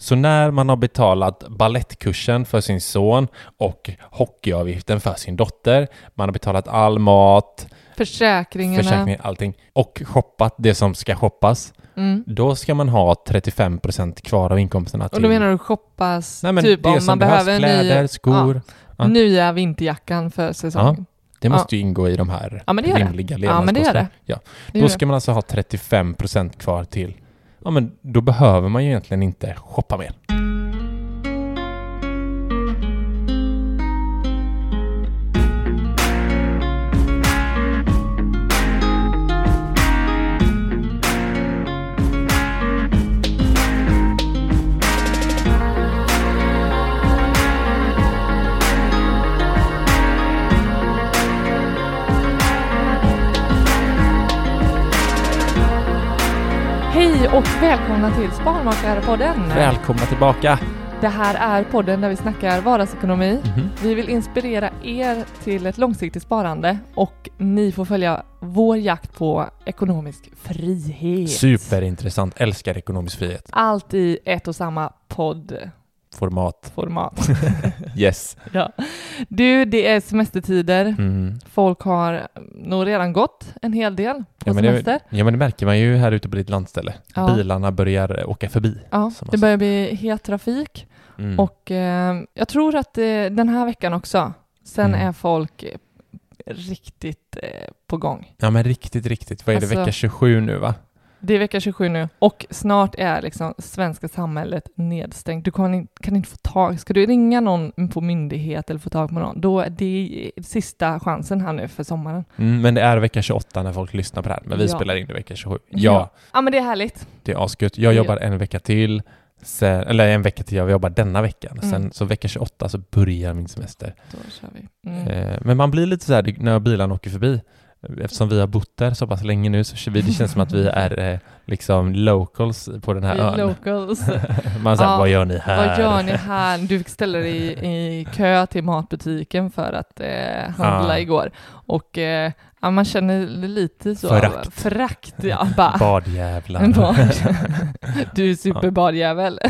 Så när man har betalat ballettkursen för sin son och hockeyavgiften för sin dotter, man har betalat all mat, Försäkringarna. försäkring, allting och shoppat det som ska shoppas, Mm. då ska man ha 35% kvar av inkomsterna Och då menar du shoppas, Nej, men typ om man behöver kläder, ny, skor. ja, Ja. nya vinterjackan för säsongen. Det måste ju ingå i de här Ja, rimliga Ja, men det gör det. Ja. Då ska man alltså ha 35% kvar till, ja men då behöver man ju egentligen inte shoppa mer. Och välkomna till Sparmakarpodden! Välkomna tillbaka! Det här är podden där vi snackar vardagsekonomi. Mhm. Vi vill inspirera er till ett långsiktigt sparande och ni får följa vår jakt på ekonomisk frihet. Superintressant, älskar ekonomisk frihet. Allt i ett och samma poddformat. Format. Yes. ja. Du, det är semestertider. Mm. Folk har nog redan gått en hel del på Ja, men semester. det, ja men det märker man ju här ute på ditt landställe. Ja. Bilarna börjar åka förbi. Ja, det börjar bli het trafik Mm. och eh, jag tror att eh, den här veckan också, sen Mm. är folk eh, riktigt eh, på gång. Ja men riktigt, riktigt. Vad är det, Alltså- vecka 27 nu va? Det är vecka 27 nu och snart är liksom svenska samhället nedstängt. Du kan, kan inte få tag, ska du ringa någon på myndighet eller få tag på någon, då är det sista chansen här nu för sommaren. Mm, men det är vecka 28 när folk lyssnar på det här. Men vi Ja. spelar in det vecka 27. Ja. Ja, Ja men det är härligt. det är asgött. Jag Ja. jobbar en vecka till. Sen, eller en vecka till, jag jobbar denna veckan. Mm. Sen så vecka 28 så börjar min semester. Då kör vi. Mm. Eh, men man blir lite så här när bilarna åker förbi. Eftersom vi har bott där så pass länge nu så vi- det känns som att vi är eh, liksom locals på den här Vi ön. locals. Man säger, Ja, vad gör ni här? Vad gör ni här? Du ställer dig i, i kö till matbutiken för att eh, handla Ja. igår. Och eh, ja, man känner lite så... Förakt. Förakt, ja. Bara, Badjävlar. Bad. du är superbadjävel.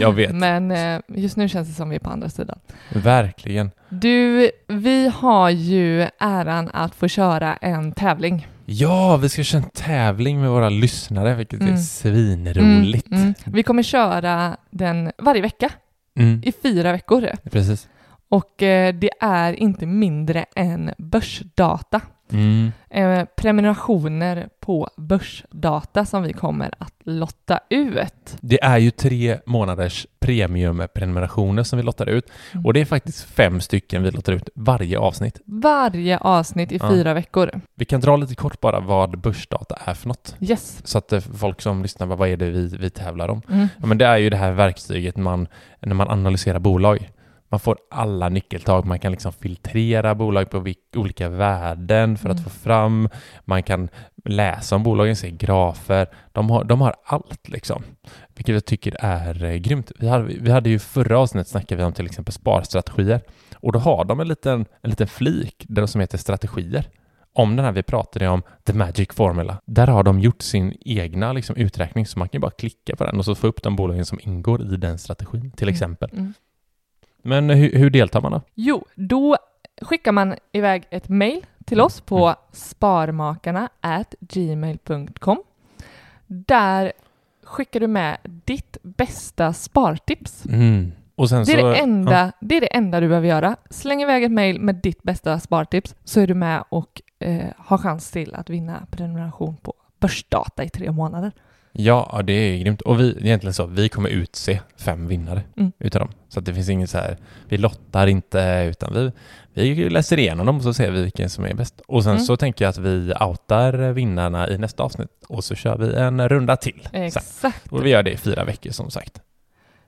Jag vet. Men eh, just nu känns det som vi är på andra sidan. Verkligen. Du, vi har ju äran att få köra en tävling. Ja, vi ska köra en tävling med våra lyssnare, vilket är Mm. svinroligt. Mm, mm. Vi kommer köra den varje vecka Mm. i fyra veckor. Precis. Och eh, det är inte mindre än börsdata. Mm. Eh, prenumerationer på börsdata som vi kommer att lotta ut. Det är ju tre månaders premiumprenumerationer som vi lottar ut Mm. och det är faktiskt fem stycken vi lottar ut varje avsnitt. Varje avsnitt i Ja. fyra veckor. Vi kan dra lite kort bara vad börsdata är för något. Yes. Så att eh, folk som lyssnar, vad är det vi, vi tävlar om? Mm. Ja, men det är ju det här verktyget man, när man analyserar bolag. Man får alla nyckeltag, man kan liksom filtrera bolag på olika värden för att Mm. få fram, man kan läsa om bolagen, se grafer. De har, de har allt liksom, vilket jag tycker är eh, grymt. Vi hade, vi hade ju förra avsnittet snackade vi om till exempel sparstrategier och då har de en liten, en liten flik där som heter strategier. Om den här vi pratade om, The Magic Formula, där har de gjort sin egna liksom, uträkning så man kan bara klicka på den och så få upp de bolagen som ingår i den strategin till Mm. exempel. Mm. Men hur, hur deltar man då? Jo, då skickar man iväg ett mail till oss på sparmakarna gmail.com. Där skickar du med ditt bästa spartips. Mm. Det är, så, det, enda, Ja, det är det enda du behöver göra. Släng iväg ett mail med ditt bästa spartips så är du med och eh, har chans till att vinna prenumeration på Börsdata i tre månader. Ja, det är grymt. Och vi, egentligen så, vi kommer utse fem vinnare Mm. utav dem. Så att det finns inget så här, vi lottar inte, utan vi, vi läser igenom dem och så ser vi vilken som är bäst. Och sen Mm. så tänker jag att vi outar vinnarna i nästa avsnitt och så kör vi en runda till. Sen. Exakt. Och vi gör det i fyra veckor som sagt.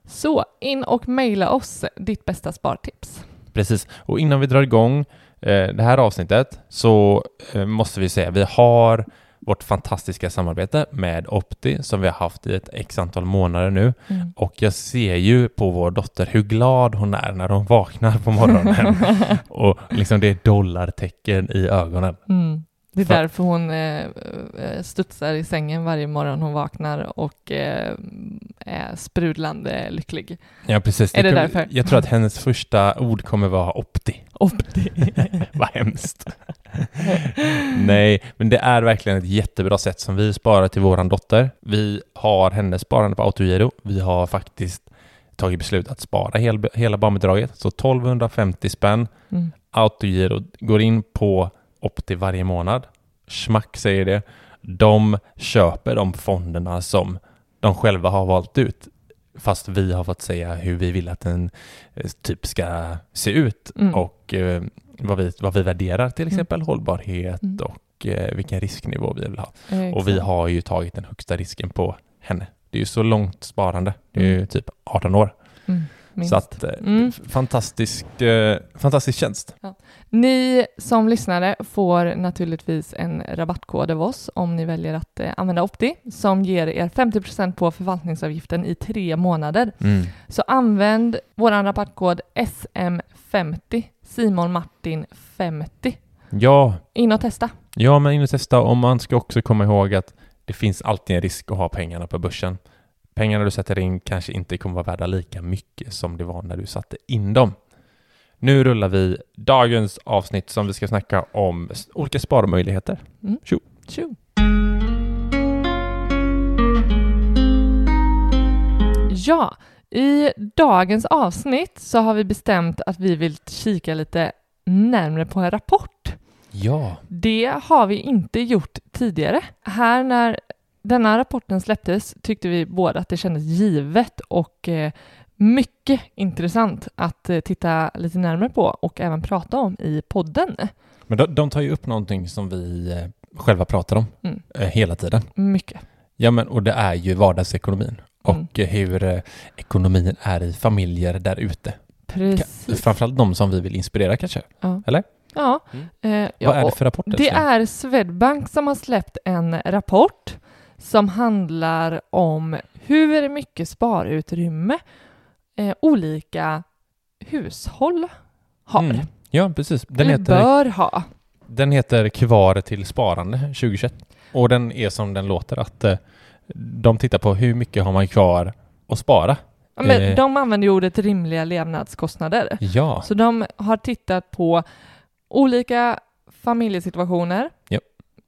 Så in och mejla oss ditt bästa spartips. Precis. Och innan vi drar igång eh, det här avsnittet så eh, måste vi säga vi har vårt fantastiska samarbete med Opti som vi har haft i ett x antal månader nu. Mm. Och jag ser ju på vår dotter hur glad hon är när hon vaknar på morgonen. och liksom det är dollartecken i ögonen. Mm. Det är För- därför hon eh, eh, studsar i sängen varje morgon hon vaknar och eh, är sprudlande lycklig. Ja, precis. Är det kommer- därför? Jag tror att hennes första ord kommer vara Opti. Opti. Vad hemskt. Nej, men det är verkligen ett jättebra sätt som vi sparar till våran dotter. Vi har hennes sparande på autogiro. Vi har faktiskt tagit beslut att spara hel, hela barnbidraget, så 1250 spänn. Mm. Autogiro går in på Opti varje månad. Schmack säger det. De köper de fonderna som de själva har valt ut. Fast vi har fått säga hur vi vill att den eh, typ ska se ut Mm. och eh, vad, vi, vad vi värderar, till Mm. exempel hållbarhet Mm. och eh, vilken risknivå vi vill ha. Exakt. Och vi har ju tagit den högsta risken på henne. Det är ju så långt sparande. Det är ju Mm. typ 18 år. Minst. Så att, eh, Mm. fantastisk, eh, fantastisk tjänst. Ni som lyssnare får naturligtvis en rabattkod av oss om ni väljer att eh, använda Opti som ger er 50% på förvaltningsavgiften i tre månader. Mm. Så använd vår rabattkod SM50 Simon Martin 50. Ja, In och testa. ja, men in och testa. Och man ska också komma ihåg att det finns alltid en risk att ha pengarna på börsen. Pengarna du sätter in kanske inte kommer vara värda lika mycket som det var när du satte in dem. Nu rullar vi dagens avsnitt som vi ska snacka om olika sparmöjligheter. Tjo. Ja, i dagens avsnitt så har vi bestämt att vi vill kika lite närmare på en rapport. Ja. Det har vi inte gjort tidigare. Här när denna rapporten släpptes tyckte vi båda att det kändes givet och eh, mycket intressant att eh, titta lite närmare på och även prata om i podden. Men de, de tar ju upp någonting som vi eh, själva pratar om Mm. hela tiden. Mycket. Ja, men och det är ju vardagsekonomin och Mm. hur ekonomin är i familjer där ute. Precis. Framförallt de som vi vill inspirera kanske. Ja. Eller? Ja. Mm. Eh, ja, Vad är det för rapport? Det är Swedbank som har släppt en rapport som handlar om hur mycket sparutrymme eh, olika hushåll har. Mm. Ja, precis. Den heter, bör ha. den heter Kvar till sparande 2021. Och den är som den låter att eh, de tittar på hur mycket har man kvar att spara. Ja, men Eh. De använder ju ordet rimliga levnadskostnader. Ja. Så de har tittat på olika familjesituationer, Ja.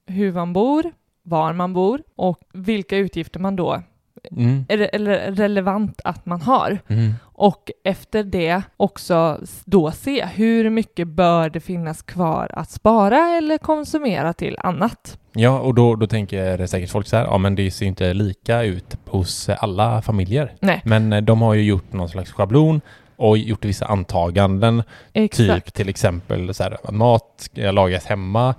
hur man bor, var man bor och vilka utgifter man då Mm. är, eller relevant att man har. Mm. Och efter det också då se hur mycket bör det finnas kvar att spara eller konsumera till annat. Ja, och då, då tänker säkert folk så här, ja men det ser inte lika ut hos alla familjer. Nej, Men eh, de har ju gjort någon slags schablon och gjort vissa antaganden. exakt. Typ till exempel så här, mat lagas hemma.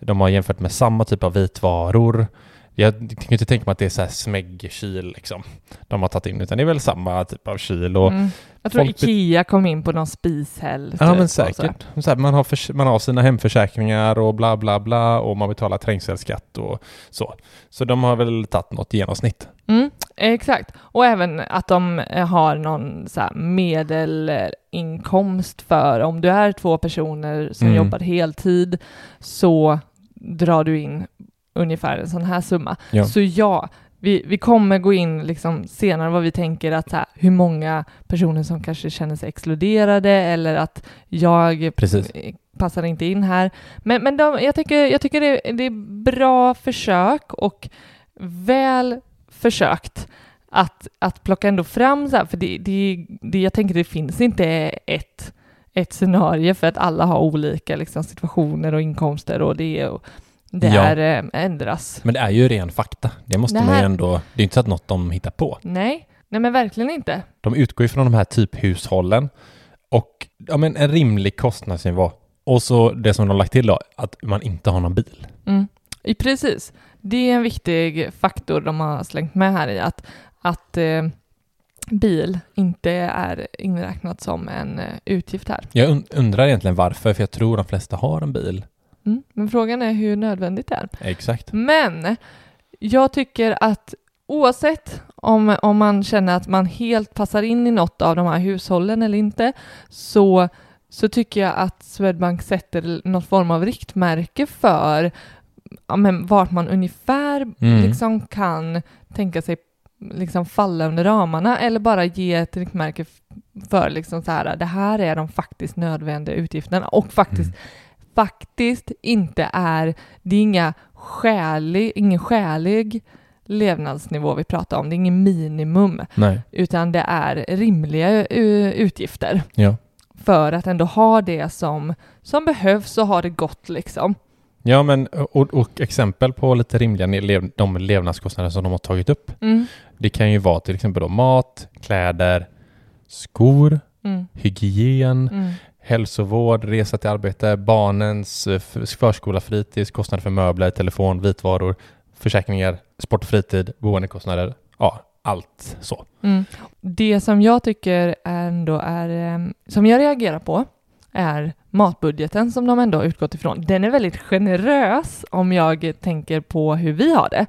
De har jämfört med samma typ av vitvaror. Jag kan inte tänka mig att det är så här smäggkyl liksom. De har tagit in, utan det är väl samma typ av kyl och Mm. Jag tror Ikea kom in på någon spishäll. Ja typ, men säkert. Så här, man, har man har sina hemförsäkringar och bla bla bla och man betalar trängselskatt och så. Så de har väl tagit något genomsnitt. Mm, exakt. Och även att de eh, har någon så medelinkomst för om du är två personer som Mm. jobbar heltid så drar du in ungefär en sån här summa. Ja. Så ja, vi, vi kommer gå in liksom senare vad vi tänker att så här, hur många personer som kanske känner sig exkluderade eller att jag Precis. passar inte in här. Men, men de, jag tycker, jag tycker det, det är bra försök och väl försökt att, att plocka ändå fram så här, för det, det, det, jag tänker det finns inte ett, ett scenario för att alla har olika liksom, situationer och inkomster och det, och det Ja. är, eh, ändras. Men det är ju ren fakta. Det måste Det man ju här- ändå... Det är inte så att något de hittar på. Nej, nej men verkligen inte. De utgår ju från de här typhushållen och ja, men en rimlig kostnadsnivå. Och så det som de har lagt till då, att man inte har någon bil. Mm. Precis. Det är en viktig faktor de har slängt med här i att, att eh, bil inte är inräknat som en eh, utgift här. Jag und- undrar egentligen varför, för jag tror de flesta har en bil. Mm. Men frågan är hur nödvändigt det är. Exakt. Men jag tycker att oavsett om, om man känner att man helt passar in i något av de här hushållen eller inte så, så tycker jag att Swedbank sätter något form av riktmärke för ja, men vart man ungefär Mm. liksom kan tänka sig liksom falla under ramarna eller bara ge ett riktmärke för liksom så här, det här är de faktiskt nödvändiga utgifterna och faktiskt Mm. faktiskt inte är, det är inga skälig, ingen skälig levnadsnivå vi pratar om, det är ingen minimum, Nej. utan det är rimliga eh, utgifter Ja. för att ändå ha det som, som behövs och ha det gott liksom. Ja, men och, och exempel på lite rimliga lev, de levnadskostnader som de har tagit upp. Mm, Det kan ju vara till exempel mat, kläder, skor, mm, hygien, mm, hälsovård, resa till arbete, barnens eh, förskola, fritids, kostnader för möbler, telefon, vitvaror, försäkringar, sport och fritid, boendekostnader. Ja, allt så. mm. Det som jag tycker ändå är, eh, som jag reagerar på, är matbudgeten som de ändå har utgått ifrån. Den är väldigt generös om jag tänker på hur vi har det.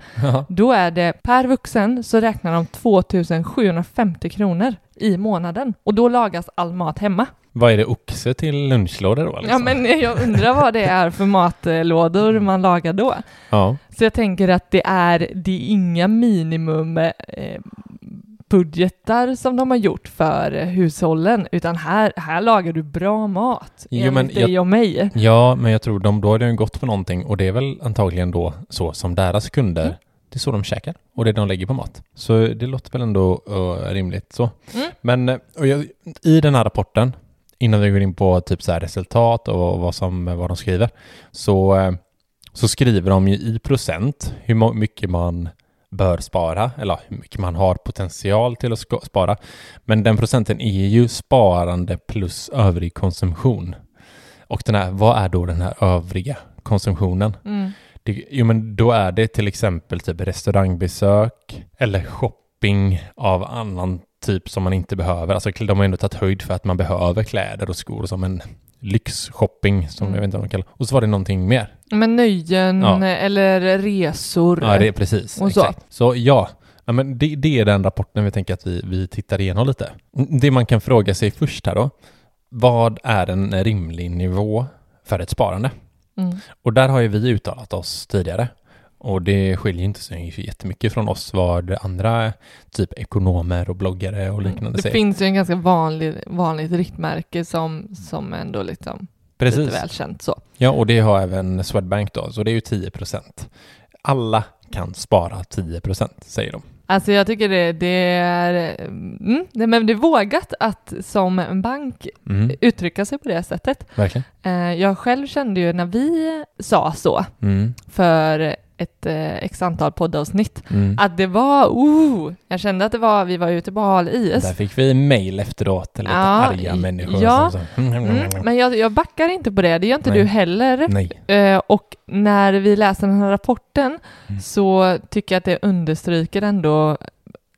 Då är det per vuxen så räknar de 2750 kronor i månaden och då lagas all mat hemma. Vad är det oxe till lunchlådor då? Ja, Liksom? men jag undrar vad det är för matlådor man lagar då. ja. Så jag tänker att det är, det är inga minimum eh, budgetar som de har gjort för eh, hushållen, utan här, här lagar du bra mat Jo, enligt men jag- dig och mig. ja, men jag tror de, då har de ju gått på någonting och det är väl antagligen då så som deras kunder, Mm. det är så de käkar och det de lägger på mat. Så det låter väl ändå eh, rimligt så. Mm. Men eh, och jag, i den här rapporten, innan vi går in på typ så här resultat och vad, som, vad de skriver, så, så skriver de ju i procent hur mycket man bör spara, eller hur mycket man har potential till att spara. Men den procenten är ju sparande plus övrig konsumtion. Och den här, vad är då den här övriga konsumtionen? Mm. Det, jo, men då är det till exempel typ restaurangbesök eller shopping av annan typ som man inte behöver. Alltså de har ändå tagit höjd för att man behöver kläder och skor som en lyxshopping som Mm. jag vet inte vad de kallar Och så var det någonting mer. Men nöjen Ja. eller resor. Ja, det är precis. Och så. Exakt. Så ja, ja men det, det är den rapporten vi tänker att vi, vi tittar igenom lite. Det man kan fråga sig först här då. Vad är en rimlig nivå för ett sparande? Mm. Och där har ju vi uttalat oss tidigare. Och det skiljer inte så jättemycket från oss vad andra typ ekonomer och bloggare och liknande Mm. Det säger. finns ju en ganska vanlig, vanligt riktmärke som, som ändå liksom Precis. lite välkänt så. Ja, och det har även Swedbank då, så det är ju 10 procent. Alla kan spara 10 procent, säger de. Alltså jag tycker det, det är, mm, det, men det är vågat att som en bank Mm, uttrycka sig på det sättet. verkligen. Eh, jag själv kände ju när vi sa så Mm, för ett eh, x antal poddavsnitt mm. att det var, oh, jag kände att det var, vi var ute på hal is. Där fick vi mail efteråt, lite Ja, arga människor. ja. Som, så, Mm, men jag, jag backar inte på det, det gör inte Nej. du heller. Eh, och när vi läser den här rapporten Mm. så tycker jag att det understryker ändå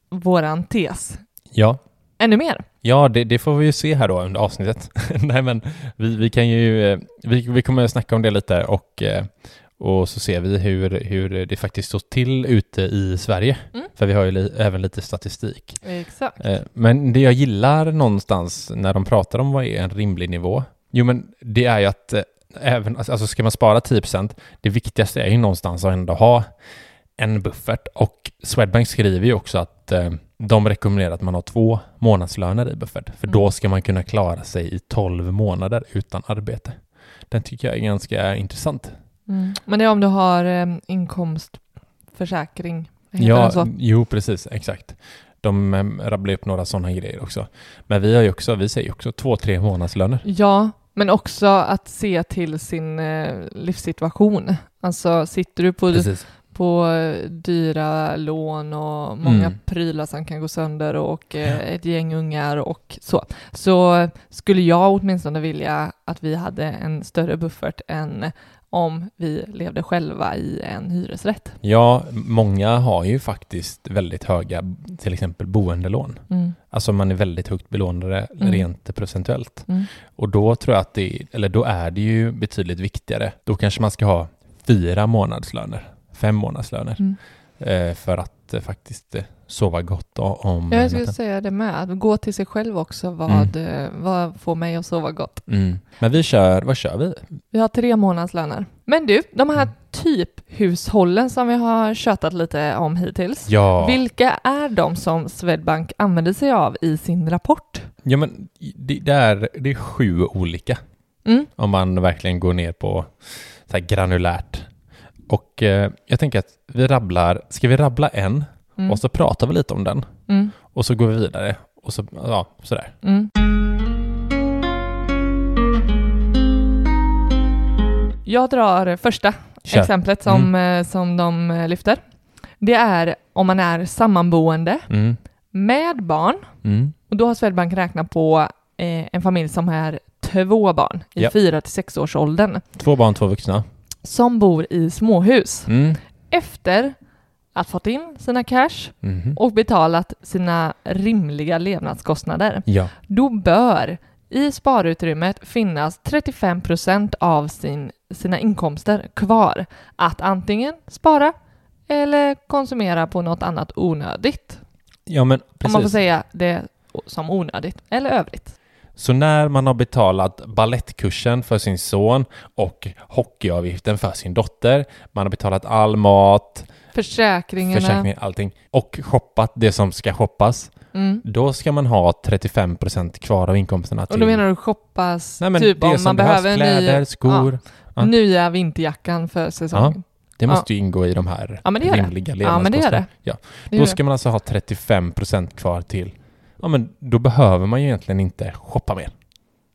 våran tes. Ja, ännu mer. Ja, det, det får vi ju se här då under avsnittet. Nej, men vi, vi kan ju, eh, vi, vi kommer att snacka om det lite och, eh, och så ser vi hur, hur det faktiskt står till ute i Sverige. Mm. För vi har ju li, även lite statistik. Exakt. Eh, Men det jag gillar någonstans när de pratar om vad är en rimlig nivå, jo men det är ju att eh, även, alltså ska man spara 10%, det viktigaste är ju någonstans att ändå ha en buffert och Swedbank skriver ju också att eh, de rekommenderar att man har två månadslöner i buffert, för då ska man kunna klara sig i 12 månader utan arbete. Den tycker jag är ganska intressant. Mm. Men det är om du har eh, inkomstförsäkring. Ja, jo precis, exakt. De um, rabblar upp några sådana grejer också. Men vi har ju också, vi säger ju också två, tre månadslöner. Ja, men också att se till sin eh, livssituation. Alltså sitter du på, Precis. på eh, dyra lån och många Mm. prylar som kan gå sönder och eh, ett gäng ungar och så, så skulle jag åtminstone vilja att vi hade en större buffert än om vi levde själva i en hyresrätt. Ja, många har ju faktiskt väldigt höga, till exempel boendelån. Mm. Alltså man är väldigt högt belånade Mm. rent procentuellt. Mm. Och då tror jag att det, eller då är det ju betydligt viktigare. Då kanske man ska ha fyra månadslöner, fem månadslöner. Mm. Eh, för att eh, faktiskt eh, sova gott om Ja, jag skulle natten. säga det med, att gå till sig själv också. Vad, eh, vad får mig att sova gott? Mm. Men vi kör, vad kör vi? Vi har tre månadslöner. Men du, de här Mm. typhushållen som vi har tjötat lite om hittills. Ja, Vilka är de som Swedbank använder sig av i sin rapport? ja men det, det, är, det är sju olika. Mm. om man verkligen går ner på så granulärt. Och eh, jag tänker att vi rabblar, ska vi rabbla en Mm. och så pratar vi lite om den Mm. och så går vi vidare och så, ja, sådär. Mm. Jag drar första Kör. exemplet som, eh, som de eh, lyfter. Det är om man är sammanboende Mm. med barn Mm. och då har Swedbank räknat på eh, en familj som är två barn i Ja. fyra till sex års åldern Två barn, två vuxna. Som bor i småhus Mm. efter att fått in sina cash Mhm. och betalat sina rimliga levnadskostnader. Ja. Då bör i sparutrymmet finnas 35 procent av sin, sina inkomster kvar att antingen spara eller konsumera på något annat onödigt. ja, men Om man får säga det som onödigt eller övrigt. Så när man har betalat ballettkursen för sin son och hockeyavgiften för sin dotter, man har betalat all mat, Försäkringarna. försäkring, allting och shoppat det som ska shoppas, Mm. då ska man ha 35% kvar av inkomsterna till... Och då menar du shoppas, Nej, men typ det om man behöver kläder, ny, skor. Ja. nya vinterjackan för säsongen. Det måste ju ingå i de här Ja, rimliga Ja, men det gör det. levnadskostnaderna. Ja, Då ska man alltså ha 35% kvar till... Ja, men då behöver man ju egentligen inte shoppa mer.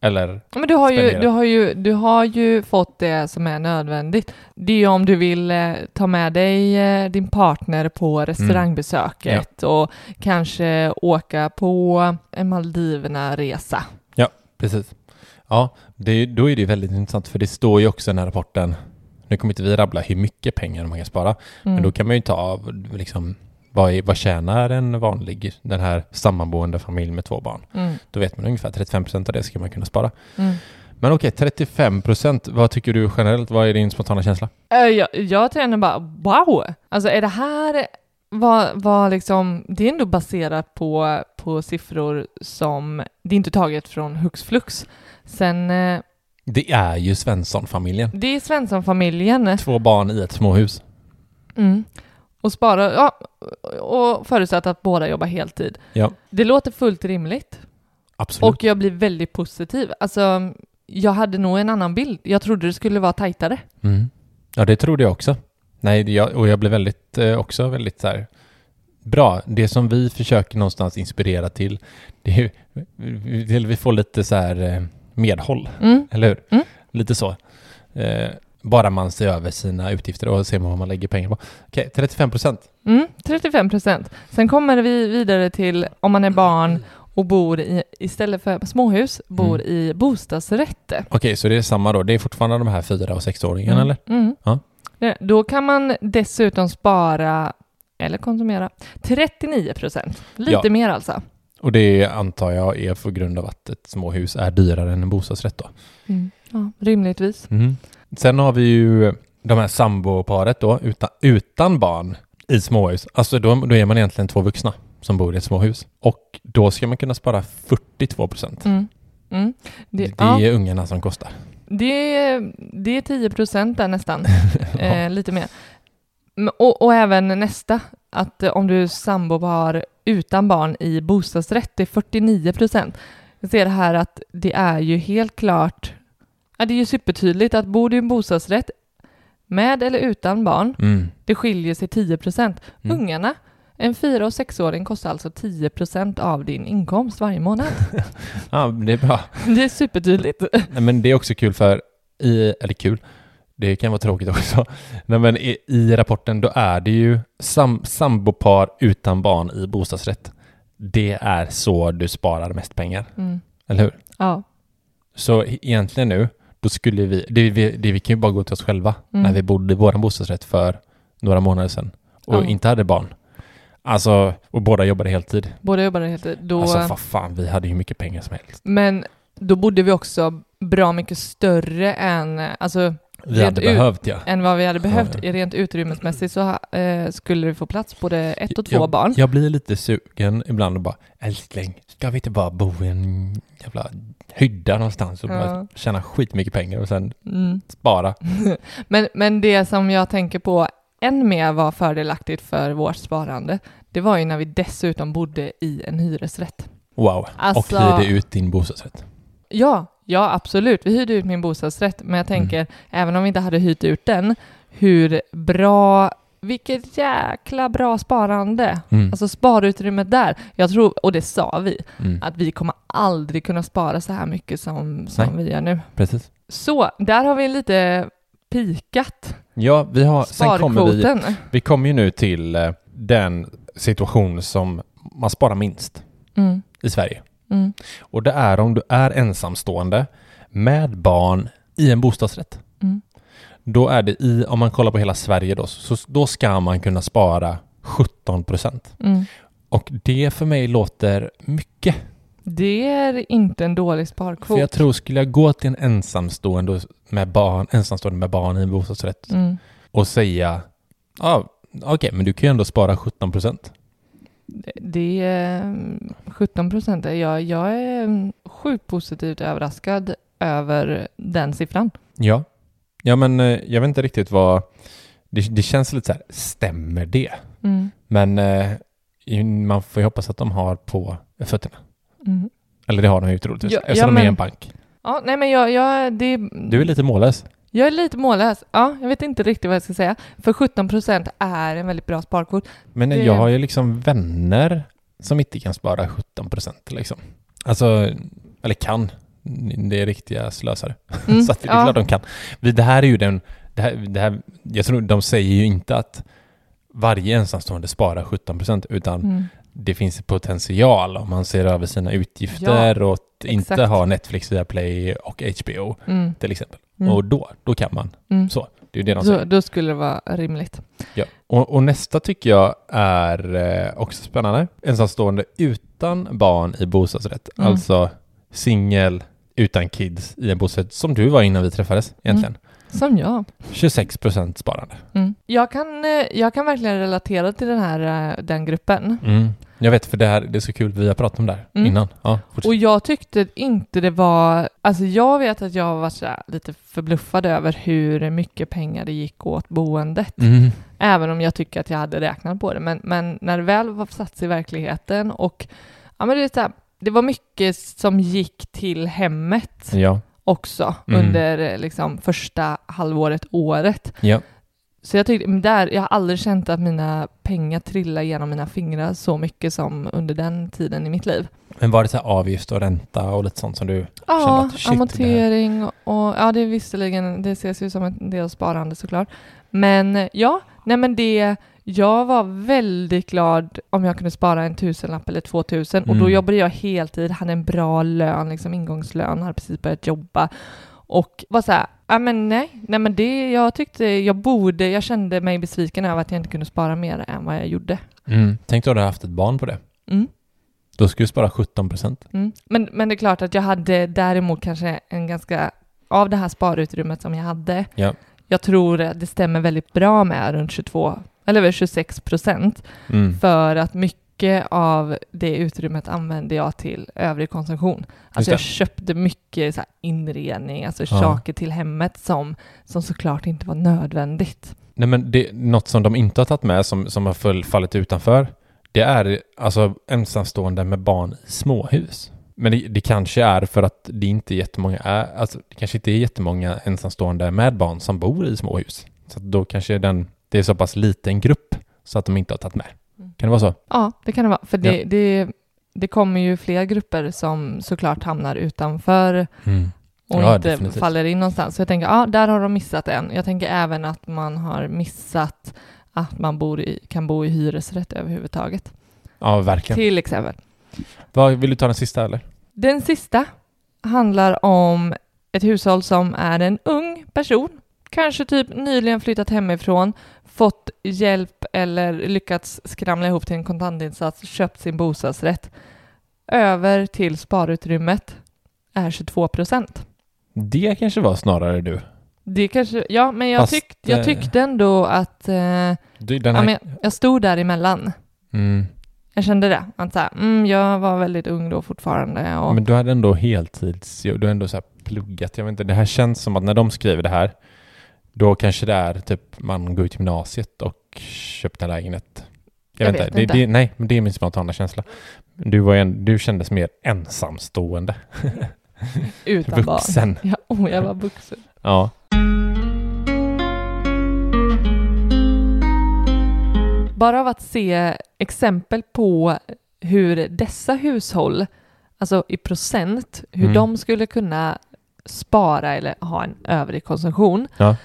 Eller... Ja, men du har, ju, du, har ju, du har ju fått det som är nödvändigt. Det är ju om du vill eh, ta med dig eh, din partner på restaurangbesöket och kanske åka på en Maldiverna-resa. Precis. Ja, det, då är det ju väldigt intressant för det står ju också i den här rapporten, nu kommer inte vi rabbla hur mycket pengar man kan spara, men Mm. då kan man ju ta av liksom, vad, är, vad tjänar en vanlig, den här sammanboende familj med två barn? Mm. Då vet man ungefär 35% av det ska man kunna spara. Mm. Men okej, 35%, vad tycker du generellt? Vad är din spontana känsla? Eh, Jag, jag känner bara wow! Alltså är det här vad, vad liksom, det är ändå baserat på, på siffror som, det är inte taget från hux flux. Sen, eh, Det är ju Svensson-familjen. det är Svensson-familjen. Två barn i ett småhus. Mm. Och spara, ja, och förutsatt att båda jobbar heltid. Ja, Det låter fullt rimligt. absolut. Och jag blir väldigt positiv. Alltså, jag hade nog en annan bild. Jag trodde det skulle vara tajtare. Mm. Ja, det trodde jag också. Nej, jag, och jag blev väldigt, eh, också väldigt så här, bra. Det som vi försöker någonstans inspirera till, det är ju, vi, får lite så här eh, medhåll, Mm. eller hur? Mm. Lite så. Bara man ser över sina utgifter och ser vad man lägger pengar på. Okej, 35 procent. Mm, 35 procent. Sen kommer vi vidare till om man är barn och bor i, istället för småhus, bor Mm. i bostadsrätt. Okej, så det är samma då. Det är fortfarande de här fyra och sexåringarna, eller? Mm. Ja. Då kan man dessutom spara, eller konsumera, 39 procent. Lite Ja. mer alltså. Och det antar jag är på grund av att ett småhus är dyrare än en bostadsrätt då. Mm. Ja, rimligtvis. Sen har vi ju de här samboparet då, utan, utan barn i småhus. Alltså då, då är man egentligen två vuxna som bor i ett småhus. Och då ska man kunna spara 42 procent. Mm. Mm. Det, Det, ja, är ungarna som kostar. det, är- det är 10 procent där nästan. eh, lite mer. Och, och även nästa, att eh, om du sambopar utan barn i bostadsrätt, det är 49 procent. Jag ser här att det är ju helt klart, ja, det är ju supertydligt att bor du i en bostadsrätt med eller utan barn, Mm. det skiljer sig 10 procent. Mm. Ungarna, en fyra och sexåring kostar alltså 10 procent av din inkomst varje månad. Ja, det är bra. Det är supertydligt. Nej, men det är också kul för, i, eller kul, det kan vara tråkigt också. Nej, men i, i rapporten då är det ju sam, sambopar utan barn i bostadsrätt. Det är så du sparar mest pengar, Mm. eller hur? Ja. Så e- egentligen nu, då skulle vi, det, vi, det, vi kan ju bara gå till oss själva Mm. när vi bodde i vår bostadsrätt för några månader sedan och Ja. inte hade barn. Alltså, och båda jobbade heltid. Båda jobbade heltid. Då, Alltså vad fan, vi hade ju mycket pengar som helst. Men då bodde vi också bra mycket större än, alltså, Vi hade behövt ja. än vad vi hade behövt. Ja. Rent utrymmesmässigt så eh, skulle vi få plats både ett och två jag, barn. Jag blir lite sugen ibland och bara älskling, ska vi inte bara bo i en jävla hydda någonstans och Ja. bara tjäna skitmycket pengar och sen Mm. spara? Men, men det som jag tänker på än mer var fördelaktigt för vårt sparande, det var ju när vi dessutom bodde i en hyresrätt. Wow. Alltså- Och hyrde ut din bostadsrätt. Ja, ja absolut. Vi hyrde ut min bostadsrätt, men jag tänker, även om vi inte hade hyrt ut den, hur bra, vilket jäkla bra sparande. Mm. Alltså sparutrymmet där. Jag tror, och det sa vi, Mm. att vi kommer aldrig kunna spara så här mycket som, som vi gör nu. Precis. Så, där har vi lite pikat Ja, vi har, sen kommer vi, vi kommer ju nu till eh, den situation som man sparar minst Mm, i Sverige. Mm, Och det är om du är ensamstående med barn i en bostadsrätt. mm. Då är det i, om man kollar på hela Sverige då, så då ska man kunna spara 17 procent. Mm. Och det för mig låter mycket. Det är inte en dålig För sparkvot. jag tror, skulle jag gå till en ensamstående med barn, ensamstående med barn i en bostadsrätt Mm. och säga, ja, okej, men du kan ju ändå spara 17 procent. Det- är mm, 17 procent. Jag, jag är mm, sjukt positivt överraskad över den siffran. Ja. Ja, men eh, jag vet inte riktigt vad... Det, det känns lite så här, stämmer det? Mm. Men eh, man får ju hoppas att de har på fötterna. Mm. Eller det har de ju troligtvis, Ja, eftersom ja, de är en bank. Ja, nej men jag, jag, det, Du är lite mållös. Jag är lite mållös. Ja, jag vet inte riktigt vad jag ska säga. För 17 procent är en väldigt bra sparkvot. Men jag har ju liksom vänner som inte kan spara 17 procent liksom. Alltså, eller kan. Det är riktiga slösare. Mm, Så att det är ja. klart de kan. Det här är ju den... Det här, det här, jag tror de säger ju inte att varje ensamstående sparar 17 procent utan Mm. Det finns potential om man ser över sina utgifter och att inte exakt. ha Netflix, Viaplay och HBO Mm. till exempel. Mm. Och då, då kan man. Mm. Så, det är det de säger. då skulle det vara rimligt. Ja. Och, och nästa tycker jag är eh, också spännande. Ensamstående utan barn i bostadsrätt. Mm. Alltså singel utan kids i en bostadsrätt, som du var innan vi träffades egentligen. Som jag. 26 procent sparande. Mm. Jag, kan, eh, jag kan verkligen relatera till den här eh, den gruppen. Mm. Jag vet, för det här det är så kul, vi har pratat om det här Mm. innan. Ja. Och jag tyckte inte det var... Alltså jag vet att jag har varit lite förbluffad över hur mycket pengar det gick åt boendet. Mm. Även om jag tycker att jag hade räknat på det. Men, men när det väl var satt i verkligheten och ja, men det, är så här, det var mycket som gick till hemmet Ja. Också Mm. under eh, liksom, första halvåret, året. Ja. Så jag tyckte, där, jag har aldrig känt att mina pengar trillar genom mina fingrar så mycket som under den tiden i mitt liv. Men var det så avgift och ränta och lite sånt som du kände Ja, att shit, amortering och ja, det är visserligen, det ses ju som en del sparande såklart. Men ja, nej men det, jag var väldigt glad om jag kunde spara en tusenlapp eller två tusen och då Mm. jobbade jag heltid, hade en bra lön, liksom ingångslön, hade precis börjat jobba och var så här, ja men nej, nej men det, jag tyckte jag borde, jag kände mig besviken över att jag inte kunde spara mer än vad jag gjorde. Mm. Tänk då du hade haft ett barn på det. Mm. Då ska du spara 17 procent. Mm. Men, men det är klart att jag hade däremot kanske en ganska, av det här sparutrymmet som jag hade, Ja. jag tror att det stämmer väldigt bra med runt 22, eller väl 26 procent, Mm. för att mycket av det utrymmet använde jag till övrig konsumtion. Alltså jag köpte mycket så inredning, alltså Ja. saker till hemmet som, som såklart inte var nödvändigt. Nej men det, något som de inte har tagit med som, som har fallit utanför det är alltså ensamstående med barn i småhus. Men det, det kanske är för att det inte är jättemånga är, alltså det kanske inte är jättemånga ensamstående med barn som bor i småhus. Så då kanske den, det är så pass liten grupp så att de inte har tagit med. Kan det vara så? Ja, det kan det vara. För det, Ja. det, det kommer ju fler grupper som såklart hamnar utanför och Ja, inte definitivt. faller in någonstans. Så jag tänker, ja, där har de missat en. Jag tänker även att man har missat att man bor i, kan bo i hyresrätt överhuvudtaget. Ja, verkligen. Till exempel. Vad, vill du ta den sista eller? Den sista handlar om ett hushåll som är en ung person, kanske typ nyligen flyttat hemifrån, fått hjälp eller lyckats skramla ihop till en kontantinsats, köpt sin bostadsrätt. Över till sparutrymmet är 22 procent. Det kanske var snarare du. Det kanske, ja, men jag, Fast, tyck, jag eh, tyckte ändå att eh, den ja, här, men jag, stod däremellan. mm, Jag kände det, att så här, mm, jag var väldigt ung då fortfarande. Och, Men du hade ändå heltids, du har ändå så här pluggat, jag vet inte, det här känns som att när de skriver det här, då kanske det är typ man går ut gymnasiet och köpte en lägenhet. Jag, Jag vet vet inte, det, inte. det, nej, men det är min spontana känsla. Du, var en, du kändes mer ensamstående, utan barn. vuxen. Ja, oh, jag var vuxen. Ja. Bara av att se exempel på hur dessa hushåll, alltså i procent, hur Mm. de skulle kunna spara eller ha en övrig konsumtion, Ja.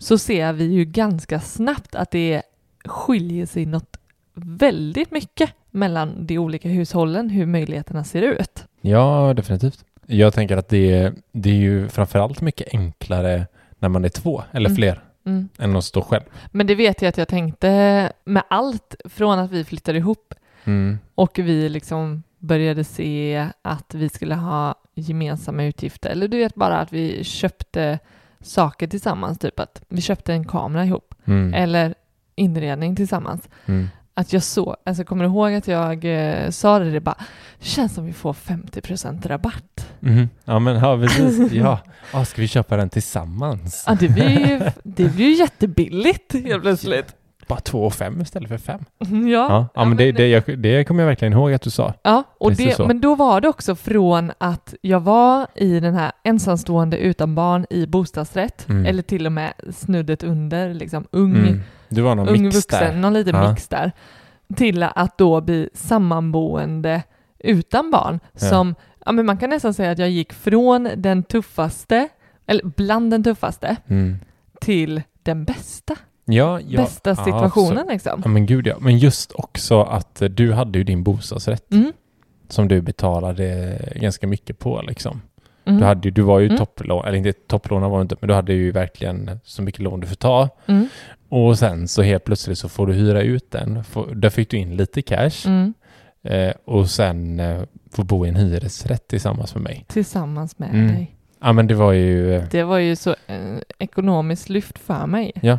Så ser vi ju ganska snabbt att det skiljer sig något väldigt mycket mellan de olika hushållen, hur möjligheterna ser ut. ja, definitivt. Jag tänker att det, det är ju framförallt mycket enklare när man är två eller Mm. fler Mm. än att stå själv. Men det vet jag att jag tänkte med allt från att vi flyttade ihop Mm. och vi liksom började se att vi skulle ha gemensamma utgifter. Eller du vet bara att vi köpte saker tillsammans, typ att vi köpte en kamera ihop Mm. eller inredning tillsammans. Mm. Att jag så, alltså kommer du ihåg att jag eh, sa det, det bara, det känns som vi får 50% rabatt. Mhm. Ja men ja, precis. Ja. Ah, ska vi köpa den tillsammans? Ja, det blir ju, det blir ju jättebilligt helt plötsligt. Bara två och fem istället för fem. Ja, Ja, ja men det, det, jag, det kommer jag verkligen ihåg att du sa. Ja, och det, men då var det också från att jag var i den här ensamstående utan barn i bostadsrätt, Mm. eller till och med snuddet under, liksom ung, Mm. Du var någon ung mix vuxen, där. någon liten Ja. mix där, till att då bli sammanboende utan barn. Ja. Som, ja men man kan nästan säga att jag gick från den tuffaste, eller bland den tuffaste, Mm. till den bästa, Ja, ja. bästa Ja, situationen så- liksom. Ja men gud ja. Men just också att eh, du hade ju din bostadsrätt Mm. som du betalade ganska mycket på liksom. Mm. Du, hade, du var ju Mm. topplån, eller inte topplånare var du inte, men du hade ju verkligen så mycket lån du får ta. Mm. Och sen så helt plötsligt så får du hyra ut den. Får, där fick du in lite cash. Mm. Eh, och sen eh, få bo i en hyresrätt tillsammans med mig. Tillsammans med Mm. dig. Ja men det var ju, eh, Det var ju så eh, ekonomiskt lyft för mig. ja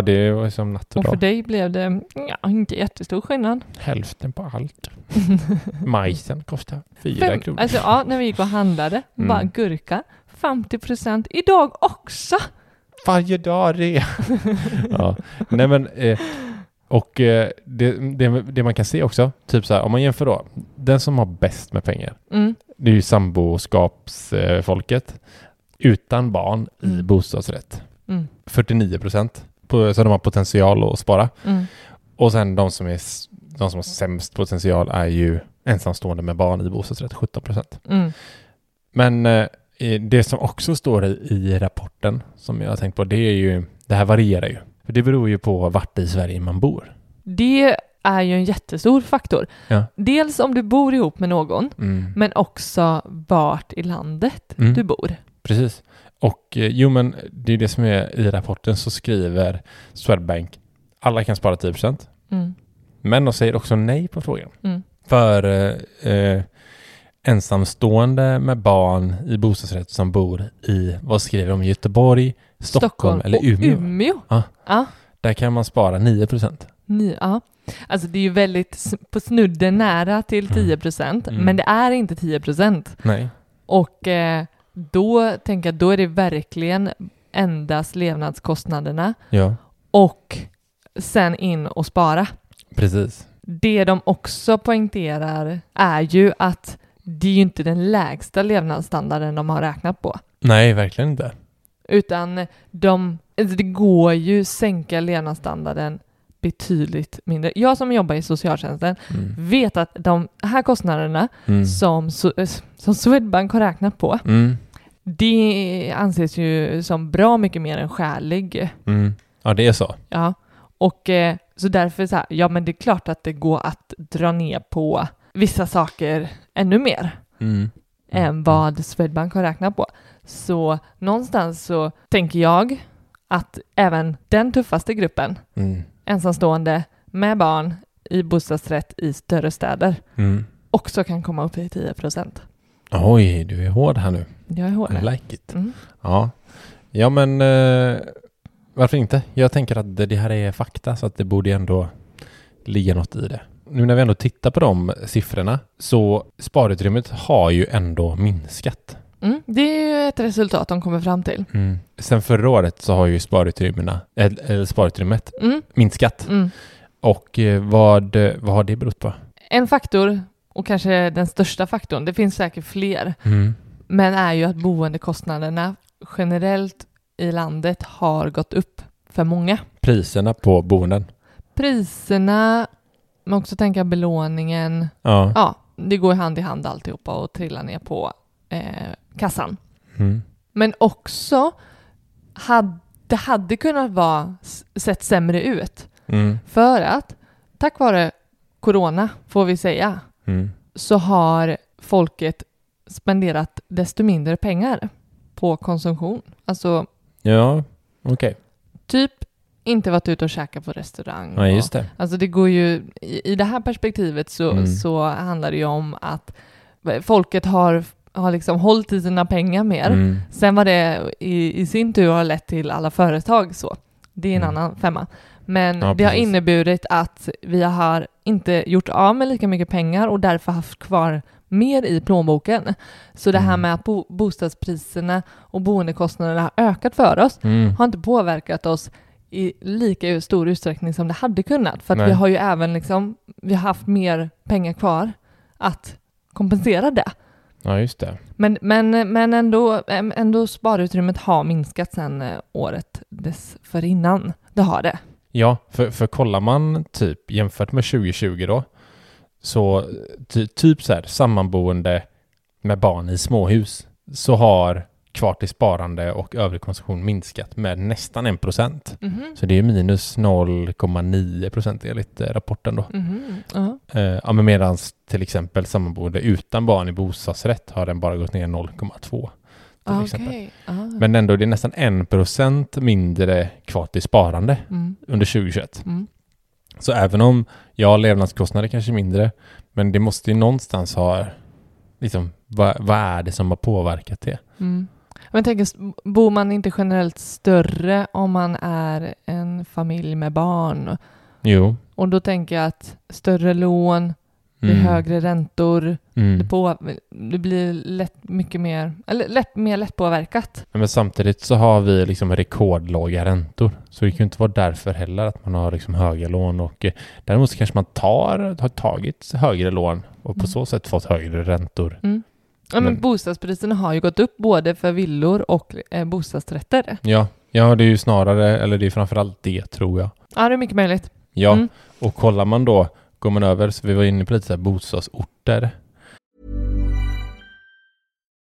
det var som natt och Och för dag. dig blev det ja, inte jättestor skillnad. Hälften på allt. Majsen kostar fyra Fem, kronor. alltså ja, när vi gick och handlade, Mm. bara gurka, 50 procent idag också. Varje dag det. ja. Nej men, eh, och eh, det, det, det man kan se också, typ så här, om man jämför då, den som har bäst med pengar, Mm. det är ju samboskapsfolket utan barn i Mm. bostadsrätt. Mm. 49 procent, så de har potential att spara. Mm. Och sen de som, är, de som har sämst potential är ju ensamstående med barn i bostadsrätt, 17 procent. Mm. Men eh, det som också står i, i rapporten som jag har tänkt på, det är ju, det här varierar ju. För det beror ju på vart i Sverige man bor. Det är ju en jättestor faktor. Ja. Dels om du bor ihop med någon, Mm. men också vart i landet Mm. du bor. Precis. Och eh, jo, men det är det som är i rapporten så skriver Swedbank alla kan spara 10 procent. Mm. Men de säger också nej på frågan. Mm. För eh, eh, ensamstående med barn i bostadsrätt som bor i, vad skriver de, Göteborg, Stockholm, eller och Umeå. Umeå. Ja. ja. Där kan man spara 9 procent. Ja. Alltså det är ju väldigt på snudden nära till 10 procent, Mm. men det är inte 10 procent. Nej. Och eh, då tänker jag, då är det verkligen endast levnadskostnaderna Ja, och sen in och spara. precis. Det de också poängterar är ju att det är ju inte den lägsta levnadsstandarden de har räknat på. Nej, verkligen inte. Utan de, alltså det går ju sänka levnadsstandarden betydligt mindre. Jag som jobbar i socialtjänsten Mm. vet att de här kostnaderna Mm. som, So- som Swedbank har räknat på, Mm. det anses ju som bra mycket mer än skälig. Mm. Ja, det är så. Ja, och eh, så därför så här, ja men det är klart att det går att dra ner på vissa saker ännu mer Mm. än vad Swedbank har räknat på. Så någonstans så tänker jag att även den tuffaste gruppen, Mm. Ensamstående med barn i bostadsrätt i större städer, Mm. också kan komma upp i 10 procent. Oj, du är hård här nu. Jag är hård. I like it. Mm. Ja, ja men eh, varför inte? Jag tänker att det här är fakta så att det borde ändå ligga något i det. Nu när vi ändå tittar på de siffrorna så sparutrymmet har ju ändå minskat. Mm. Det är ju ett resultat de kommer fram till. Sen förra året så har ju sparutrymmena, eller, sparutrymmet Mm. minskat. Mm. Och eh, vad, vad har det berott på? En faktor, och kanske den största faktorn, det finns säkert fler, men är ju att boendekostnaderna generellt i landet har gått upp för många. Priserna på boenden. Priserna, men också tänka belåningen, Ja. ja, det går hand i hand alltihopa och trillar ner på eh, kassan. Mm. Men också, hade, det hade kunnat vara sett sämre ut. Mm. För att tack vare corona, får vi säga, Mm. så har folket spenderat desto mindre pengar på konsumtion. Alltså Ja, okej. typ inte varit ute och käkat på restaurang. Ja, just och, det. alltså det går ju, i, i det här perspektivet så, Mm. så handlar det ju om att folket har, har liksom hållit i sina pengar mer. Mm. Sen vad det i, i sin tur har lett till alla företag så, det är en Mm. annan femma. Men Ja, det har precis. inneburit att vi har inte gjort av med lika mycket pengar och därför haft kvar mer i plånboken. Så det här Mm. med att bo, bostadspriserna och boendekostnaderna har ökat för oss Mm. har inte påverkat oss i lika stor utsträckning som det hade kunnat. För att Nej. vi har ju även liksom, vi har haft mer pengar kvar att kompensera det. Ja, just det. Men, men, men ändå, ändå sparutrymmet har minskat sedan eh, året dessförinnan. Det har det. Ja, för, för kollar man typ jämfört med 2020 då, så ty, typ så här sammanboende med barn i småhus, så har kvar till sparande och övrig konsumtion minskat med nästan en procent. Mhm. Så det är minus 0,9 procent enligt eh, rapporten då. Mhm. Ja. Eh, ja, men medan till exempel sammanboende utan barn i bostadsrätt har den bara gått ner 0,2. till Ah. Okej. Ah. Men ändå, det är nästan en procent mindre kvar till sparande Mm. under 2021. Mm. Så även om, ja, levnadskostnader kanske mindre, men det måste ju någonstans ha, liksom, vad, vad är det som har påverkat det? Mm. Men tänk, bor man inte generellt större om man är en familj med barn? Jo. Och då tänker jag att större lån, det Mm. högre räntor, det, Mm. på, det blir lätt mycket mer, eller lätt, mer lättpåverkat. Men samtidigt så har vi liksom rekordlåga räntor. Så det kan ju inte vara därför heller att man har liksom höga lån och eh, däremot så kanske man tar, har tagit högre lån och på Mm. så sätt fått högre räntor. Ja, men Men- bostadspriserna har ju gått upp både för villor och eh, bostadsrätter. Ja, ja det är ju snarare, eller det är framförallt det tror jag. Ja, det är mycket möjligt. Ja, Mm. och kollar man då, går man över, så vi var inne på lite så här bostadsorter.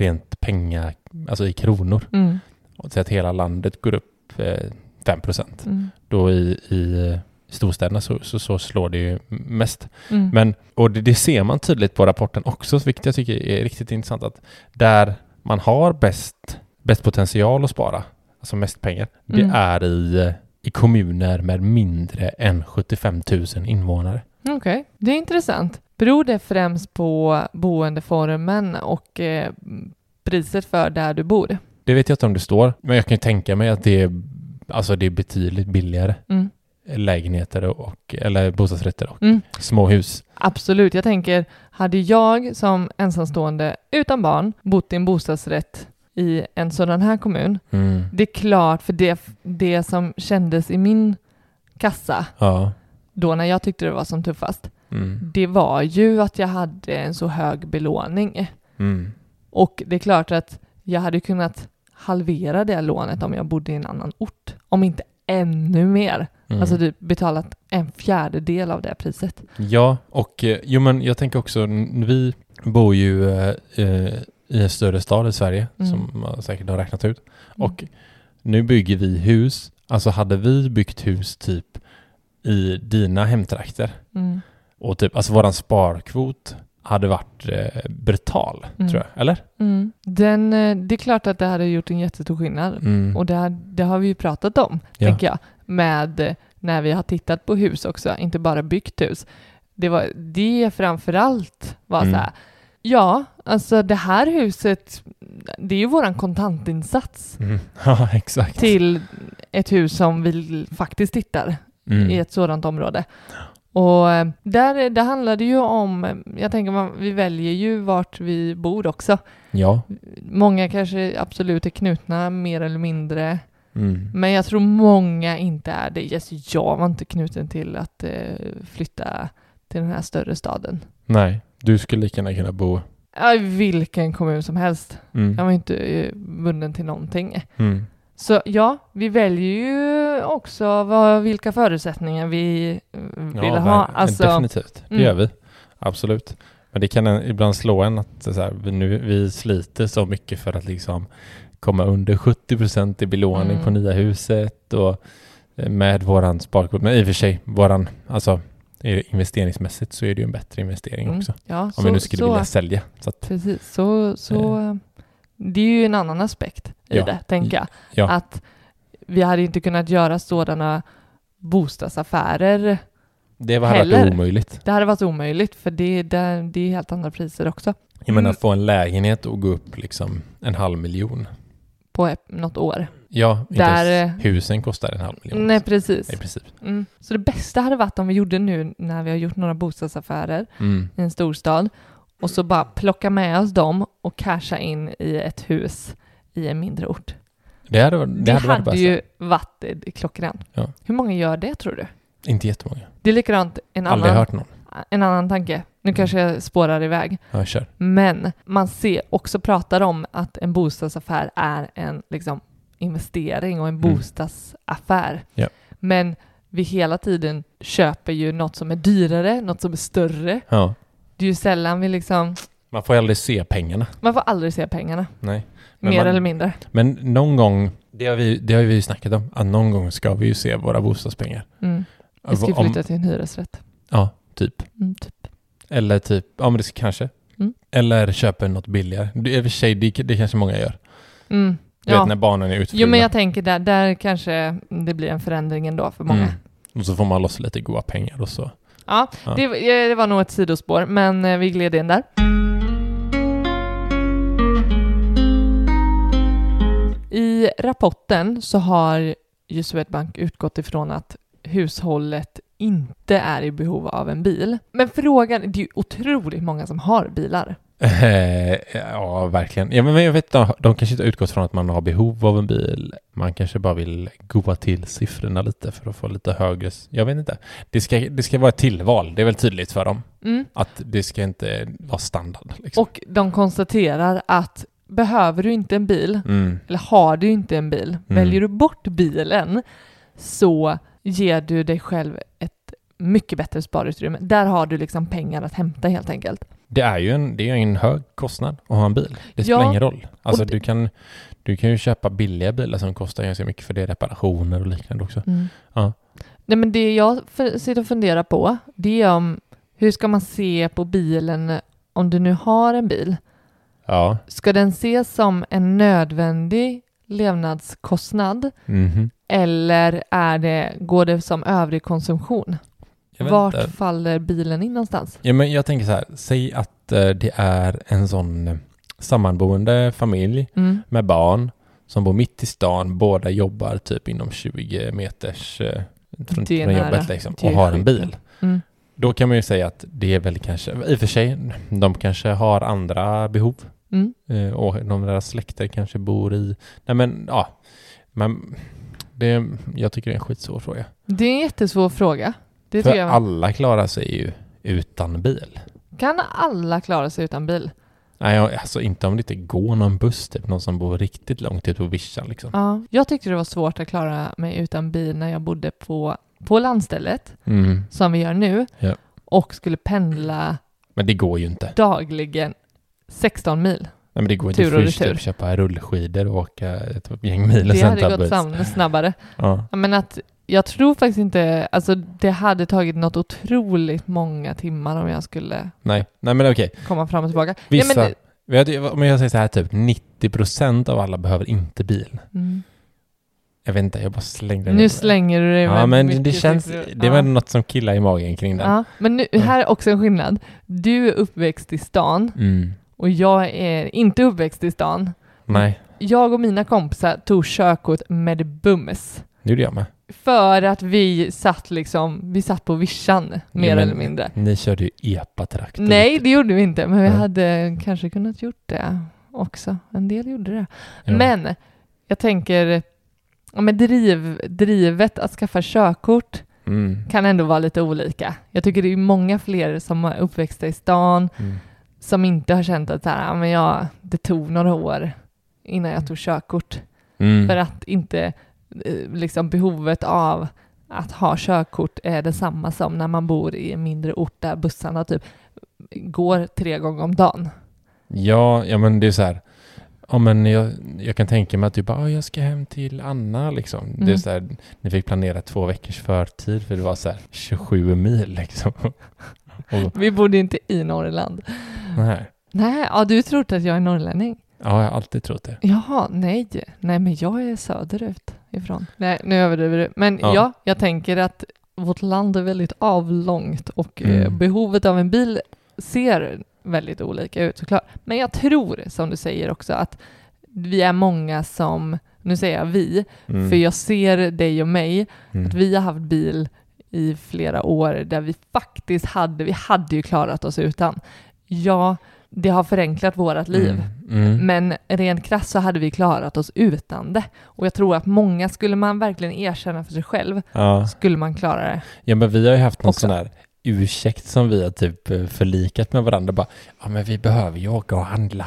rent pengar, alltså i kronor. Mm. Och så att hela landet går upp eh, 5 procent. Mm. Då i, i storstäderna så, så, så slår det ju mest. Mm. Men, och det, det ser man tydligt på rapporten också, vilket jag tycker är riktigt intressant, att där man har bäst, bäst potential att spara, alltså mest pengar, det Mm. är i, i kommuner med mindre än 75 000 invånare. Okej, det är intressant. Beror det främst på boendeformen och eh, priset för där du bor? Det vet jag inte om det står, men jag kan ju tänka mig att det är, alltså det är betydligt billigare Mm. lägenheter och, eller bostadsrätter och Mm. småhus. Absolut, jag tänker, hade jag som ensamstående utan barn bott i en bostadsrätt i en sådan här kommun, Mm. det är klart för det, det som kändes i min kassa Ja. då när jag tyckte det var som tuffast, Mm. det var ju att jag hade en så hög belåning. Mm. Och det är klart att jag hade kunnat halvera det lånet om jag bodde i en annan ort, om inte ännu mer. Mm. Alltså typ betalat en fjärdedel av det priset. Ja, och eh, jo men jag tänker också, vi bor ju eh, eh, i en större stad i Sverige, Mm. som man säkert har räknat ut. Och nu bygger vi hus, alltså hade vi byggt hus typ i dina hemtrakter Mm. Och typ, alltså våran sparkvot hade varit eh, brutal, Mm. tror jag. Eller? Mm. Den, eh, det är klart att det hade gjort en jättestor skillnad. Mm. Och det, har- det har vi ju pratat om, Ja. tänker jag, med eh, när vi har tittat på hus också, inte bara byggt hus. Det var det framförallt var Mm. så här, ja, alltså det här huset, det är ju våran kontantinsats Mm. Ja, exakt. till ett hus som vi faktiskt tittar Mm. i ett sådant område. Och eh, där, handlar det ju om, eh, jag tänker man, vi väljer ju vart vi bor också. Ja. Många kanske absolut är knutna mer eller mindre, Mm. men jag tror många inte är det. Yes, jag var inte knuten till att eh, flytta till den här större staden. Nej, du skulle lika gärna kunna bo... I vilken kommun som helst. Mm. Jag var inte eh, bunden till någonting. Mm. Så ja, vi väljer ju också vad, vilka förutsättningar vi eh, vill Ja, ha. Alltså, definitivt. Det mm. gör vi. Absolut. Men det kan ibland slå en att så här, nu, vi sliter så mycket för att liksom komma under 70 procent i belåning Mm. på nya huset och eh, med våran sparkvot. Men i och för sig, våran, alltså investeringsmässigt så är det ju en bättre investering mm, också. ja, Om så, vi nu skulle så, vilja sälja. Så att, Precis, så, så det är ju en annan aspekt i Ja. det, tänker jag. ja. Att vi hade inte kunnat göra sådana bostadsaffärer. det hade heller. varit omöjligt. Det hade varit omöjligt, för det, det, det är helt andra priser också Jag menar Mm. få en lägenhet och gå upp liksom en halv miljon. på något år. Ja, inte Där, ens eh, husen kostar en halv miljon. Nej, precis. I princip. Mm. Så det bästa hade varit om vi gjorde nu när vi har gjort några bostadsaffärer Mm. i en storstad och så bara plocka med oss dem och casha in i ett hus i en mindre ort. Det hade, det Det, hade varit hade bäst. ju varit klockrent. Ja. Hur många gör det tror du? Inte jättemånga. Det är likadant en Aldrig annan, hört någon. en annan tanke. Nu kanske jag spårar iväg. Ja, kör. Men man ser också pratar om att en bostadsaffär är en liksom, investering och en Mm. bostadsaffär. Ja. Men vi hela tiden köper ju något som är dyrare, något som är större. Ja. Det är ju sällan vi liksom, Man får aldrig se pengarna. man får aldrig se pengarna, Nej. Men mer man- eller mindre. Men någon gång, det har, vi, det har vi ju snackat om, att någon gång ska vi ju se våra bostadspengar. Mm. Jag ska Om- flytta till en hyresrätt. Ja, typ. Mm, typ. Eller typ, ja men det kanske. Mm. Eller köper något billigare. Det, I och för sig, det, det kanske många gör. Mm. Du vet när barnen är utflugna. Jo men jag tänker där, där kanske det blir en förändring ändå för många. Mm. Och så får man loss lite goda pengar och så. Ja, Ja. Det, eh, det var nog ett sidospår, men eh, vi gled in där. I rapporten så har ju Swedbank utgått ifrån att hushållet inte är i behov av en bil. Men frågan, det är ju otroligt många som har bilar. Eh, ja, verkligen. Ja, men jag vet, de, de kanske inte utgått från att man har behov av en bil. Man kanske bara vill goa till siffrorna lite för att få lite högre... Jag vet inte. Det ska, det ska vara ett tillval. Det är väl tydligt för dem. Mm. Att det ska inte vara standard. Liksom. Och de konstaterar att behöver du inte en bil, Mm. eller har du inte en bil, väljer du bort bilen så ger du dig själv ett mycket bättre sparutrymme. Där har du liksom pengar att hämta helt enkelt. Det är ju en, det är en hög kostnad att ha en bil. Det spelar Ja, ingen roll. Alltså det- du kan, du kan ju köpa billiga bilar som kostar ganska mycket för det är reparationer och liknande också. Ja. Nej, men det jag för, sitter och funderar på, det är om hur ska man se på bilen om du nu har en bil? Ja. Ska den ses som en nödvändig levnadskostnad Mhm. eller är det, går det som övrig konsumtion? Vart inte. faller bilen in någonstans? Ja, men jag tänker så här, säg att eh, det är en sån eh, sammanboende familj Mm. med barn som bor mitt i stan, båda jobbar typ inom 20 meters eh, från, från nära. jobbet liksom, och har en bil. Mm. Då kan man ju säga att det är väl kanske, i och för sig, de kanske har andra behov Mm. och de deras släkter kanske bor i, nej men ja, men det, jag tycker det är en skitsvår fråga. Det är en jättesvår fråga. Det För alla klarar sig ju utan bil. Kan alla klara sig utan bil? Nej, alltså inte om det inte går någon buss, typ någon som bor riktigt långt ut på vischan liksom. Ja. Jag tyckte det var svårt att klara mig utan bil när jag bodde på, på landstället, Mm. som vi gör nu, Ja. och skulle pendla Men det går ju inte. dagligen 16 mil. Nej, men det går inte. Tur och retur. typ köpa rullskidor och åka ett gäng mil och Det sen hade ta gått buss. sam- snabbare. Ja. Ja, Men att jag tror faktiskt inte, alltså det hade tagit något otroligt många timmar om jag skulle Nej. Nej, men okej. komma fram och tillbaka. Vissa, Ja, men, hade- om jag säger så här, typ 90% av alla behöver inte bil. mm. Jag vet inte, jag bara slängde Nu slänger du dig Ja, men det känns, det Ja. var något som killar i magen kring den. Ja, men nu, Ja. här är också en skillnad. Du är uppväxt i stan Mm. och jag är inte uppväxt i stan. Nej, Jag och mina kompisar tog körkort med bums. det gjorde jag med. För att vi satt liksom, vi satt på vischan mer Ja, eller mindre. Ni körde ju epa-traktor. Nej, det gjorde vi inte, men vi Ja. hade kanske kunnat gjort det också. En del gjorde det. Ja. Men jag tänker, men driv, drivet att skaffa körkort Mm. kan ändå vara lite olika. Jag tycker det är många fler som är uppväxta i stan Mm. som inte har känt att så här, men jag, det tog några år innan jag tog körkort. Mm. För att inte liksom behovet av att ha körkort är detsamma som när man bor i en mindre ort där bussarna typ går tre gånger om dagen. Ja, ja men det är så här. Ja, men jag, jag kan tänka mig att du bara, "Ah, jag ska hem till Anna liksom. Det är Mm. så här, ni fick planera två veckors förtid för det var så här 27 mil liksom. Och, Vi bodde inte i Norrland. nej. Nej, ja, du tror att jag är norrlänning? Ja, jag har alltid trott det. Jaha, nej. Nej, men jag är söderut ifrån. Nej, nu överdriver du. Men ja. Ja. jag tänker att vårt land är väldigt avlångt och eh, Mm. behovet av en bil ser väldigt olika ut såklart. Men jag tror, som du säger också, att vi är många som, nu säger jag vi, Mm. för jag ser dig och mig, Mm. att vi har haft bil i flera år där vi faktiskt hade, vi hade ju klarat oss utan. Ja, det har förenklat vårt liv. Mm. Mm. Men rent krasst så hade vi klarat oss utan det. Och jag tror att många, skulle man verkligen erkänna för sig själv, Ja. skulle man klara det. ja, men vi har ju haft någon Också. sån här ursäkt som vi har typ eh, förlikat med varandra. Bara, ja men vi behöver ju åka och handla.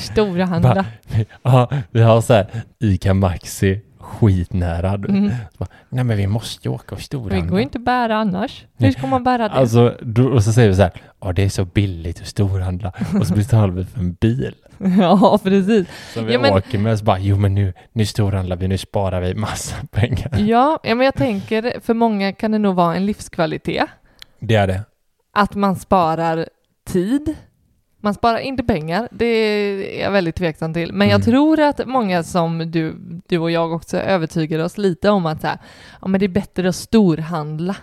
Stora handla. Ja, vi har så här Ica Maxi skitnära. Mm. Bara, Nej men vi måste ju åka och Det storhandla. går inte att bära annars. Hur ska man bära det? Alltså, då, och så säger vi så här, ja det är så billigt att storhandla. Och så betalar vi för en bil ja, precis. som vi Ja, men- åker med. Så bara, jo men nu, nu storhandlar vi, nu sparar vi massa pengar. Ja, ja, men jag tänker för många kan det nog vara en livskvalitet. Det är det. Att man sparar tid. Man sparar inte pengar, det är jag väldigt tveksam till. Men jag Mm. tror att många som du, du och jag också övertygar oss lite om att så här, ja, men det är bättre att storhandla.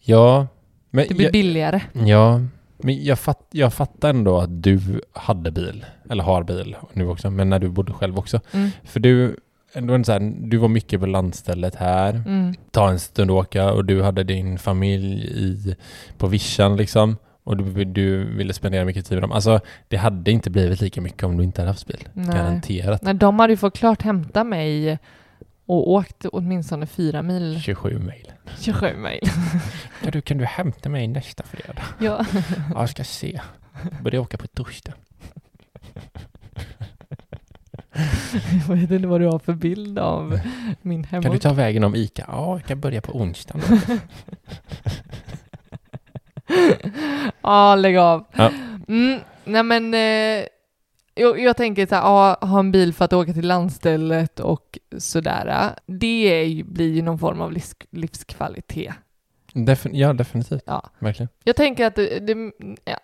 Ja, men Det blir jag, billigare. ja, men jag, fatt, jag fattar ändå att du hade bil, eller har bil nu också, men när du bodde själv också. Mm. För du, ändå så här, du var mycket på landstället här, Mm. ta en stund och åka och du hade din familj i, på vischan liksom. Och du, du ville spendera mycket tid med dem. Alltså, det hade inte blivit lika mycket om du inte hade haft bil. Nej. Garanterat. Nej, de hade ju fått klart hämta mig och åkt åtminstone fyra mil. 27 mejl. 27 mil. Ja, du, kan du hämta mig nästa fredag? ja. Ja, jag ska se. Jag börjar åka på torsdag. Jag vet inte vad du har för bild av min hemort. Kan du ta vägen om Ica? Ja, jag kan börja på onsdagen. Ja, lägg av. Ja. Mm, nej men, eh, jag, jag tänker så här, ja, ha en bil för att åka till landstället och sådär. Det är ju, blir ju någon form av livs, livskvalitet. Defin- ja, definitivt. Ja. Verkligen. Jag tänker att, det,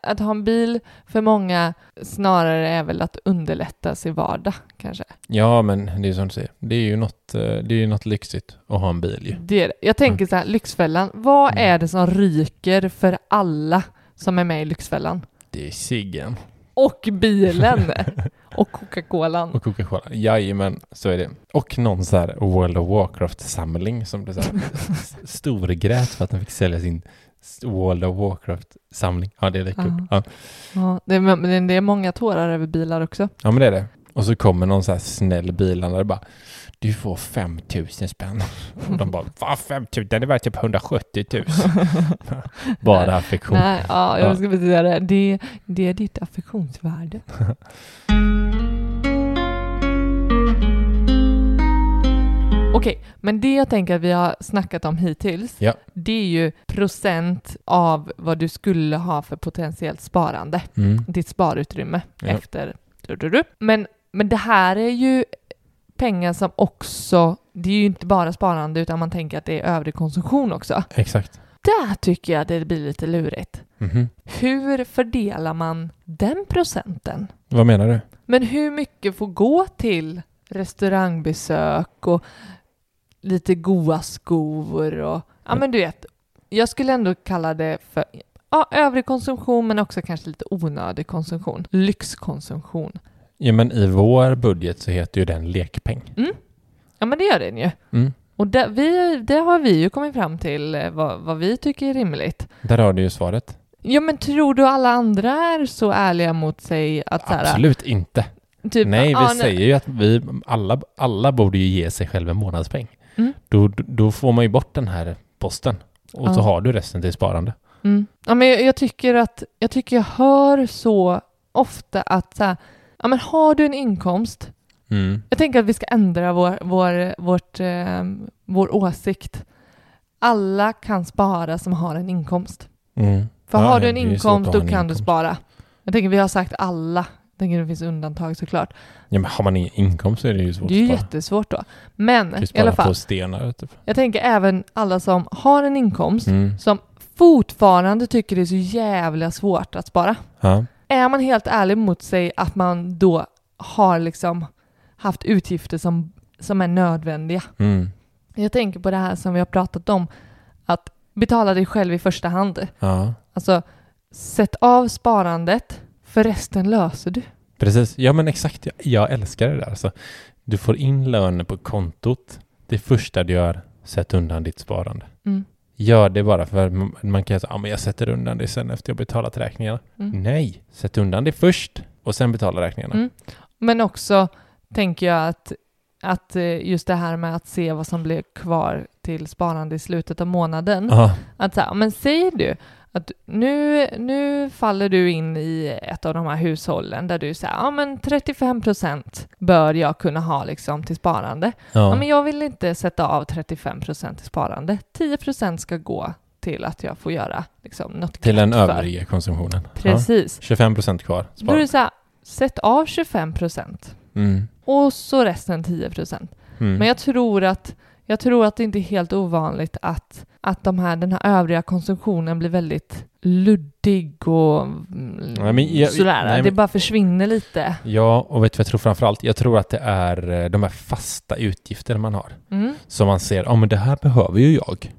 att ha en bil för många snarare är väl att underlätta sin vardag, kanske. Ja, men det är som du säger. Det är ju något, eh, det är ju något lyxigt att ha en bil ju. Det är det. Jag tänker så här, Lyxfällan, vad Mm. är det som ryker för alla som är med i Lyxfällan? Det är ciggen. Och bilen! och Coca-Colan. Och Coca-Cola. Jajamän, så är det. Och någon så här World of Warcraft-samling som det så här storgrät för att den fick sälja sin World of Warcraft-samling. Ja, det är kul. Ja. Ja. Ja, det, är, men det är många tårar över bilar också. ja, men det är det. Och så kommer någon så här snäll bilhandlare bara du får 5000 spänn. Och de bara, vad 5000? Den är värd typ 170 000. Bara affektion. Nej, ja, jag Ja. ska precis säga det. det. Det är ditt affektionsvärde. Okej, men det jag tänker att vi har snackat om hittills, Ja. det är ju procent av vad du skulle ha för potentiellt sparande. Mm. ditt sparutrymme Ja. efter... Du, du, du. Men, men det här är ju pengar som också... Det är ju inte bara sparande utan man tänker att det är övrig konsumtion också. Exakt. Där tycker jag det blir lite lurigt. Mhm. Hur fördelar man den procenten? Vad menar du? Men hur mycket får gå till restaurangbesök och lite goa skor och... Ja, men du vet. Jag skulle ändå kalla det för ja, övrig konsumtion men också kanske lite onödig konsumtion. Lyxkonsumtion. Ja, men i vår budget så heter ju den lekpeng. Ja, men det gör den ju. Mm. Och det, vi, det har vi ju kommit fram till eh, vad, vad vi tycker är rimligt. Där har du ju svaret. Ja, men tror du alla andra är så ärliga mot sig att så här, Absolut inte. Typ, Nej, vi nej. säger ju att vi alla, alla borde ju ge sig själv en månadspeng. Mm. Då, då får man ju bort den här posten och så Ja. har du resten till sparande. Mm. Ja, men jag, jag, tycker att, jag tycker jag hör så ofta att så här, ja, men har du en inkomst, Mm. jag tänker att vi ska ändra vår, vår, vårt, eh, vår åsikt. Alla kan spara som har en inkomst. Mm. För Ja, har du en inkomst, då kan du inkomst. spara. Jag tänker vi har sagt alla. Jag tänker det finns undantag såklart. Ja, men har man ingen inkomst så är det ju svårt Det är ju jättesvårt då. Men Du i alla fall, på stenar typ. jag tänker även alla som har en inkomst Mm. som fortfarande tycker det är så jävla svårt att spara. Ja. Är man helt ärlig mot sig att man då har liksom haft utgifter som, som är nödvändiga. Mm. Jag tänker på det här som vi har pratat om, att betala dig själv i första hand. ja. Alltså, sätt av sparandet, för resten löser du. Precis. Ja, men exakt. Jag, jag älskar det där. Alltså, du får in lönen på kontot. Det första du gör, sätt undan ditt sparande. Mm. Gör det bara för man- man kan säga att ah, men jag sätter undan det sen efter jag betalat räkningarna. Mm. Nej, sätt undan det först och sen betala räkningarna. Mm. Men också tänker jag att att eh, just det här med att se vad som blir kvar till sparande i slutet av månaden. Ja. Att så här, men säger du att nu, nu faller du in i ett av de här hushållen där du säger ja men 35 procent bör jag kunna ha liksom till sparande. Ja. Ja. men jag vill inte sätta av 35 procent till sparande. 10 procent ska gå till att jag får göra liksom, något Till den övriga konsumtionen. Ja. Precis. 25 procent kvar. Då är det så här, sätt av 25 procent Mm. och så resten 10 procent. Mm. Men jag tror att jag tror att det inte är helt ovanligt att, att de här, den här övriga konsumtionen blir väldigt luddig och mm, Nej, men jag- sådär. nej, det men- bara försvinner lite. Ja, och vet du vad jag tror framför allt? Jag tror att det är eh, de här fasta utgifter man har. Mm. Som man ser, ja men det här behöver ju jag.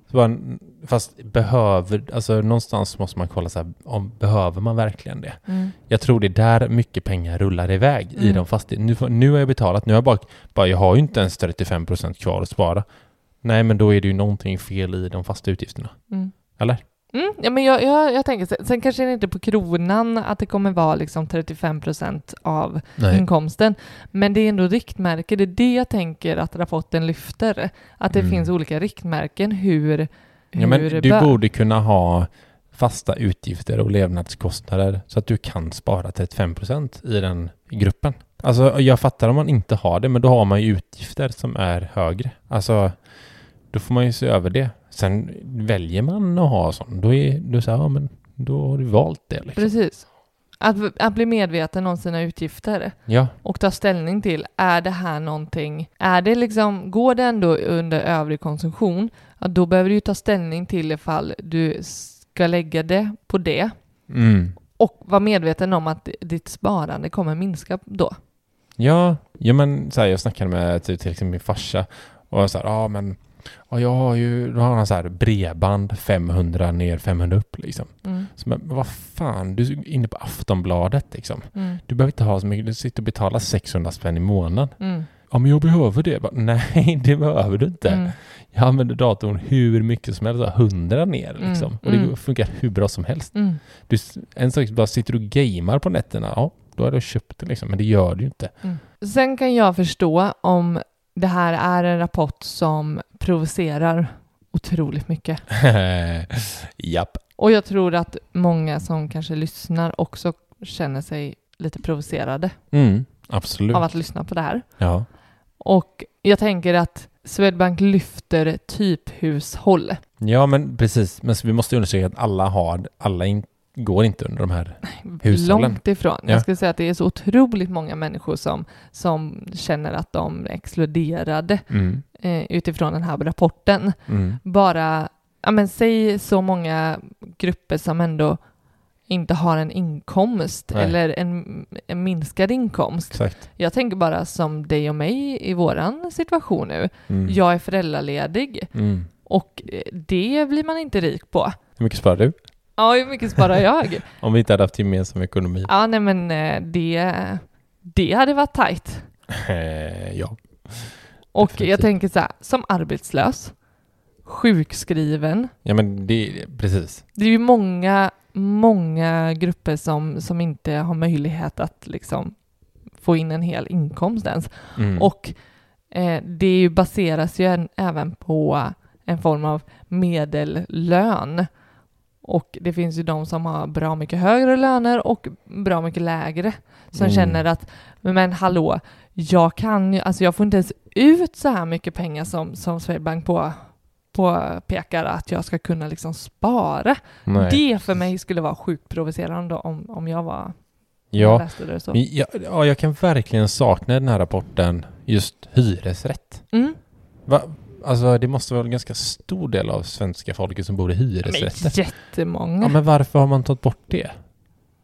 Fast behöver, alltså någonstans måste man kolla så här, om behöver man verkligen det? Mm. Jag tror det är där mycket pengar rullar iväg i Mm. de fastigheterna. Nu, nu har jag betalat, nu har jag bara, bara, jag har ju inte ens 35% kvar att spara. Nej, men då är det ju någonting fel i de fasta utgifterna. Mm. Eller? Mm, ja, men jag, jag, jag tänker, sen, kanske det inte på kronan att det kommer vara liksom 35 procent av Nej. inkomsten, men det är ändå riktmärke. Det är det jag tänker att rapporten lyfter. Att det Mm. finns olika riktmärken hur, hur Ja, men du bör- borde kunna ha fasta utgifter och levnadskostnader så att du kan spara 35% i den gruppen. Alltså jag fattar om man inte har det, men då har man ju utgifter som är högre. Alltså då får man ju se över det. Sen väljer man att ha sånt, då är du så här, ja men då har du valt det liksom. Precis. Att, att bli medveten om sina utgifter Ja, och ta ställning till, är det här någonting, är det liksom, går det ändå under övrig konsumtion, ja, då behöver du ju ta ställning till ifall du ska lägga det på det mm. och vara medveten om att ditt sparande kommer minska då. Ja, ja men så här, jag snackade med typ, till exempel min farsa och jag sa ja men ja, jag har ju, då har han så här bredband 500 ner 500 upp liksom. Mm. Så, men vad fan, du är inne på Aftonbladet liksom. Mm. Du behöver inte ha så mycket, du sitter och betalar 600 spänn i månaden. Mm. Ja men jag behöver det. Bara, Nej det behöver du inte. Mm. Jag använder datorn hur mycket som helst, 100 ner Mm, liksom. Och det mm. funkar hur bra som helst. Mm. Du, en sak, bara sitter du och gamer på nätterna, ja då har du köpt det liksom. Men det gör du ju inte. Sen kan jag förstå om det här är en rapport som provocerar otroligt mycket. Japp. Och jag tror att många som kanske lyssnar också känner sig lite provocerade Mm, absolut. av att lyssna på det här. Ja. Och jag tänker att Swedbank lyfter typhushåll. ja, men precis. Men vi måste undersöka att alla har, alla in, går inte under de här hushållen. Långt ifrån. Ja. Jag skulle säga att det är så otroligt många människor som, som känner att de är exkluderade Mm, eh, utifrån den här rapporten. mm, Bara, ja men säg så många grupper som ändå inte har en inkomst Nej. eller en, en minskad inkomst. exakt. Jag tänker bara som dig och mig i våran situation nu. Mm. Jag är föräldraledig Mm. och eh, det blir man inte rik på. Hur mycket sparar du? Ja, hur mycket sparar jag? Om vi inte hade haft gemensam ekonomi? Ja, nej men eh, det, det hade varit tajt. Eh, ja. Och Definitivt. jag tänker så här, som arbetslös, sjukskriven, Ja, men det precis. det är ju många, många grupper som, som inte har möjlighet att liksom få in en hel inkomst ens. Mm. Och eh, det baseras ju en, även på en form av medellön. Och det finns ju de som har bra mycket högre löner och bra mycket lägre. Som Mm. känner att, men hallå, jag kan ju, alltså jag får inte ens ut så här mycket pengar som, som Swedbank på, på pekar att jag ska kunna liksom spara. Nej. Det för mig skulle vara sjukt provocerande om, om jag var Ja, läste det så. ja, jag kan verkligen sakna den här rapporten just hyresrätt. Mm. Va? Alltså det måste vara en ganska stor del av svenska folket som bor i Men hyresrätter. jättemånga. Ja, men varför har man tagit bort det?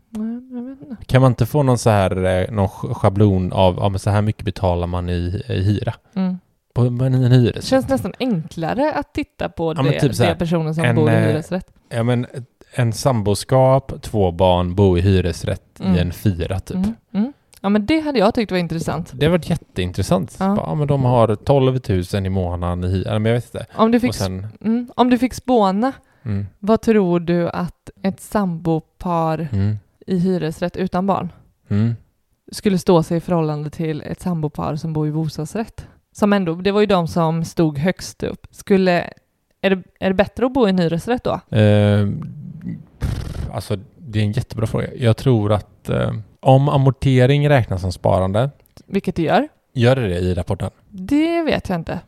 Nej, jag vet inte. Kan man inte få någon så här, eh, någon sch- schablon av, ja men så här mycket betalar man i, i hyra? Mm. På en en Det hyresrätt? känns nästan enklare att titta på Ja, men det, typ här, det personer som en, bor i eh, hyresrätt. Ja men en samboskap, två barn, bo i hyresrätt Mm. i en fyra typ. Mm. Ja, men det hade jag tyckt var intressant. Det har varit jätteintressant. Ja. Ja. men de har 12 000 i månaden i hyra, men jag vet inte. Om du fick, sen, mm, om du fick spåna, mm, vad tror du att ett sambopar mm, i hyresrätt utan barn mm. skulle stå sig i förhållande till ett sambopar som bor i bostadsrätt? som ändå, det var ju de som stod högst upp. Skulle, är det, är det bättre att bo i en hyresrätt då? Eh, pff, alltså, det är en jättebra fråga. Jag tror att eh, om amortering räknas som sparande, Vilket det gör? gör det det i rapporten? Det vet jag inte.